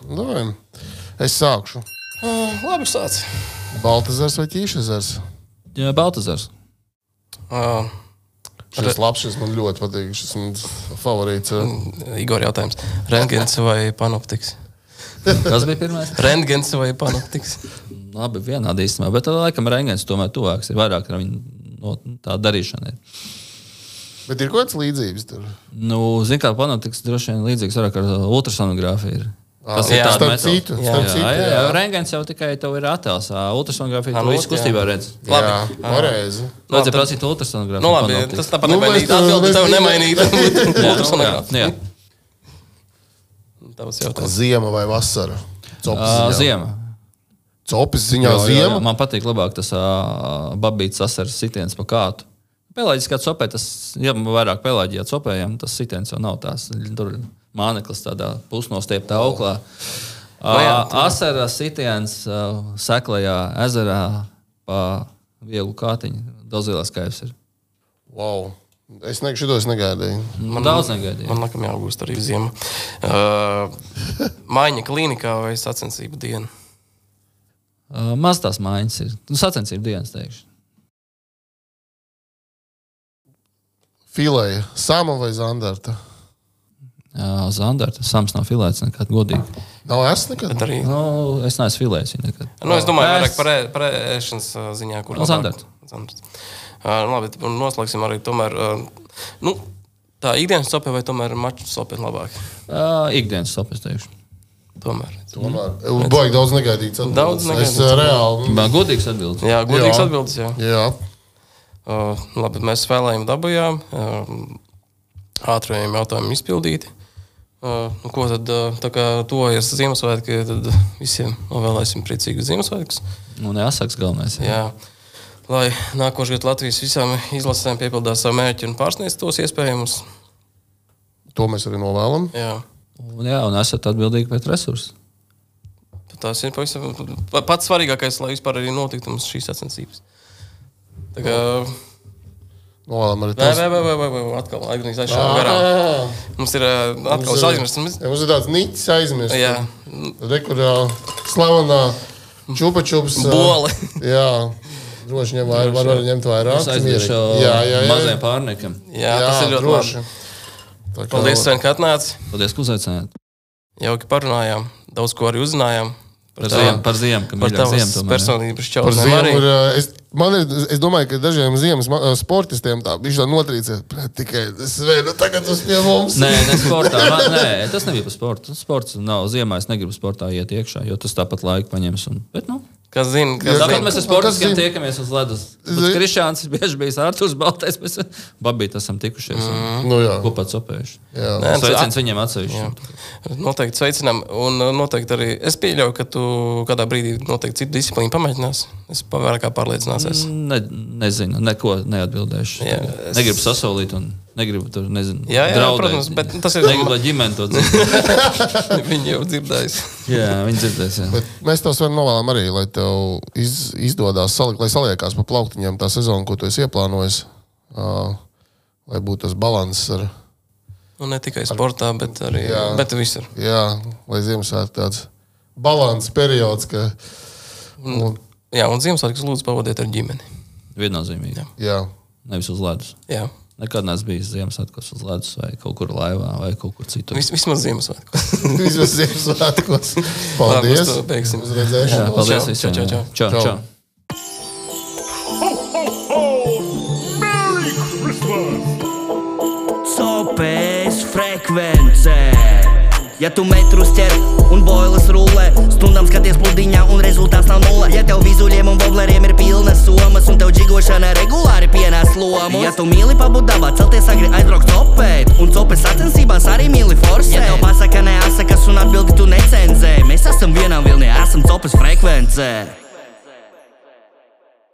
Es sākšu. Uh, labi, sāc. Baltazars vai Ķīšezars? Jā, Baltazars. Uh, Šis labs, šis man ļoti patīk. Šis man favorīts. Igor jautājums. Rentgens vai panoptiks? Kas bija pirmais? Rentgens vai panoptiks? Labi, vienādi īstenībā, bet laikam Rengens tomēr tuvāks ir vairāk ar viņu no, tā darīšana. Ir. Bet ir kaut kāds līdzības tur. Nu, Ziniet, kā panākums droši vien līdzīgs vairāk ar ultrasonogrāfiju. Tas ir tāds citu, Jā, citu, jā, jā. jā. Rengens jau tikai tev ir attēls. Ultrasonogrāfija nu, visu jā. kustībā redz. Jā, Labi. pareizi. Vajadzēja prasīt ultrasonogrāfiju. Nu, labi, panoptiku. tas tāpat Nu, nemainīt. Atbildi tev nemainīt. Nu, Ultrasonogrāfija. Tavs jautājums. Ziema vai vasara? Ziema. Copis ziņā ziema. Man patīk labāk tas babīts asars sitiens pa kātu. Pelēģiskā copē, tas, ja vairāk pelēģijā copējam, tas sitiens jau nav tās. Tur māneklis tādā pusnostieptā auklā. Uh, asara sitiens seklajā ezerā pa vieglu kātiņu. Daudz lielāks kaivs ir. Wow. Es ne, šito es negaidīju. Man daudz negaidīja. Man liekas, jāgūst arī ziema. Uh, Maiņa klīnikā vai sacensību diena? Uh, maz tās mājas ir. Nu, sacensību dienas teikšu. Filēja, Sama vai Zandarta? Uh, Zandarta. Sams nav filēts nekad godīgi. Nav es nekad. Bet arī, Nu, es neesmu filējis viņu nekad. nu, es domāju, Es- vairāk par, ē- par ēšanas ā, ziņā, kur Nu, Zandarts. Zandarts. Uh, nu, labi, tad noslēgsim arī tomēr. Uh, nu, tā ikdienas sopē vai tomēr maču sopē labāk? Uh, ikdienas sopes teikšu. Tomēr. Tomēr. Baigi daudz negaidīts. atbildes. Daudz Es negaidīts uh, reāli. Man godīgs atbildes. Jā, godīgs Jā. atbildes. Jā. Jā. Uh, labi, mēs spēlējām, dabūjām. Uh, ātriem jautājumiem izpildīti. Uh, nu, ko tad, uh, tā kā tuvojas Ziemassvētki, tad visiem novēlēsim priecīgus Ziemassvētkus. Nu, neasaks galvenais. Jā. Jā. Lai nākošais gads Latvijas visām izlasēm piepildās savu mērķi un pārsniedz tos iespējamus. To mēs arī novēlam. Jā. Un, jā, un esat atbildīgi pēc resursiem. Tas ir pavisam, pa- pats svarīgākais, lai vispār arī notiktu mums šīs sacensības. Tā kā Novēlam arī tas. nē, nē, nē, nē, atkal aizgājis aizšāva garām. Mums ir ā, atkal aizmirsts. Mums- ir tāds niķis aizmirsts. Jā, Rekurā slavenā čupa čups. ā, Bole. Jā. Droši ņem vairāk, var, var ņemt vairāk. Es aiziešu Jā, jā, jā. mazajam pārniekam. jā, jā, tas ir ļoti droši. kā- Paldies, Sven, ka atnāci. Paldies, ka uzaicinājāt. Jauki parunājām. Daudz ko arī uzzinājām. Par ziemu, par ziemu, ka par tavas ziemu čausmēm ziemu arī. ir, es, man ir, es domāju, ka dažiem ziemas sportistiem tā bija tā notrīce. "Bļet, Tikai Svenu, tagad uz pie mums. Nē, ne sportā. Man, nē, tas nebija par sportu. Sports nav ziemā. Es negribu sportā iet iekšā, jo tas tāpat laiku paņems. Un, bet, nu, Kas zina, kas Jā, Tāpat zina. mēs ar zina? tiekamies uz ledus. Zini- Krišāns ir bieži bijis Arthurs Baltais. Mēs babīt esam tikušies. Mm. Nu, jā. Kopā copējuši. Jā. Nē, Sveiciens viņiem atsevišķi. Noteikti sveicinām. Un uh, noteikti arī es pieļauju, ka tu kādā brīdī noteikti citu disciplīnu pamēģinās. Es vairāk kā pārliecināsies. Ne, nezinu, neko neatbildēšu. Jā, Jā, es- Negribu sasolīt un negribu tur, nezinu, Jā, jā, draudēt. protams, bet tas ir- Negribu, lai ģimene to dzird. Viņi jau dzirdēs. jā, viņi dzirdēs. Jā. Bet mēs tev varam novēlam arī, lai tev iz, izdodas, salikt, lai saliekās pa plauktiņiem tā sezona, ko tu esi ieplānojis. Uh, lai būtu tas līdzsvars ar, Nu, ne tikai sportā, bet arī Jā. bet visur. jā, lai Ziemassvētku tāds līdzsvars periods, ka, un, Jā, un Ziemassvētkus lūdzu pavadiet ar ģimeni. Viennozīmīgi. jā, Nevis uz ledus. Jā, Nekad neesmu bijis Ziemassvētkos uz ledus vai kaut kur laivā vai kaut kur citur. Vis, vismaz Ziemassvētkus. vismaz Ziemassvētkos. Labi, Paldies! uz to beigsim. Uz redzēšanu! Jā, paldies Čau, čau, čau, čau, Čau. čau. Merry Christmas! Ja tu metrus ķer un boilas rullē, stundām skaties pludiņā un rezultāts nav nulle. Ja tev vizuļiem un bobleriem ir pilnas somas un tev džigošana regulāri pienāc lomu. Ja tu mīli pabudavā, celties agri aizbraukt copēt un copes sacensībās arī mīli forsēt. Ja tev pasaka neasakas un atbildi tu necenzē, mēs esam vienā vilnī, esam copes frekvencē.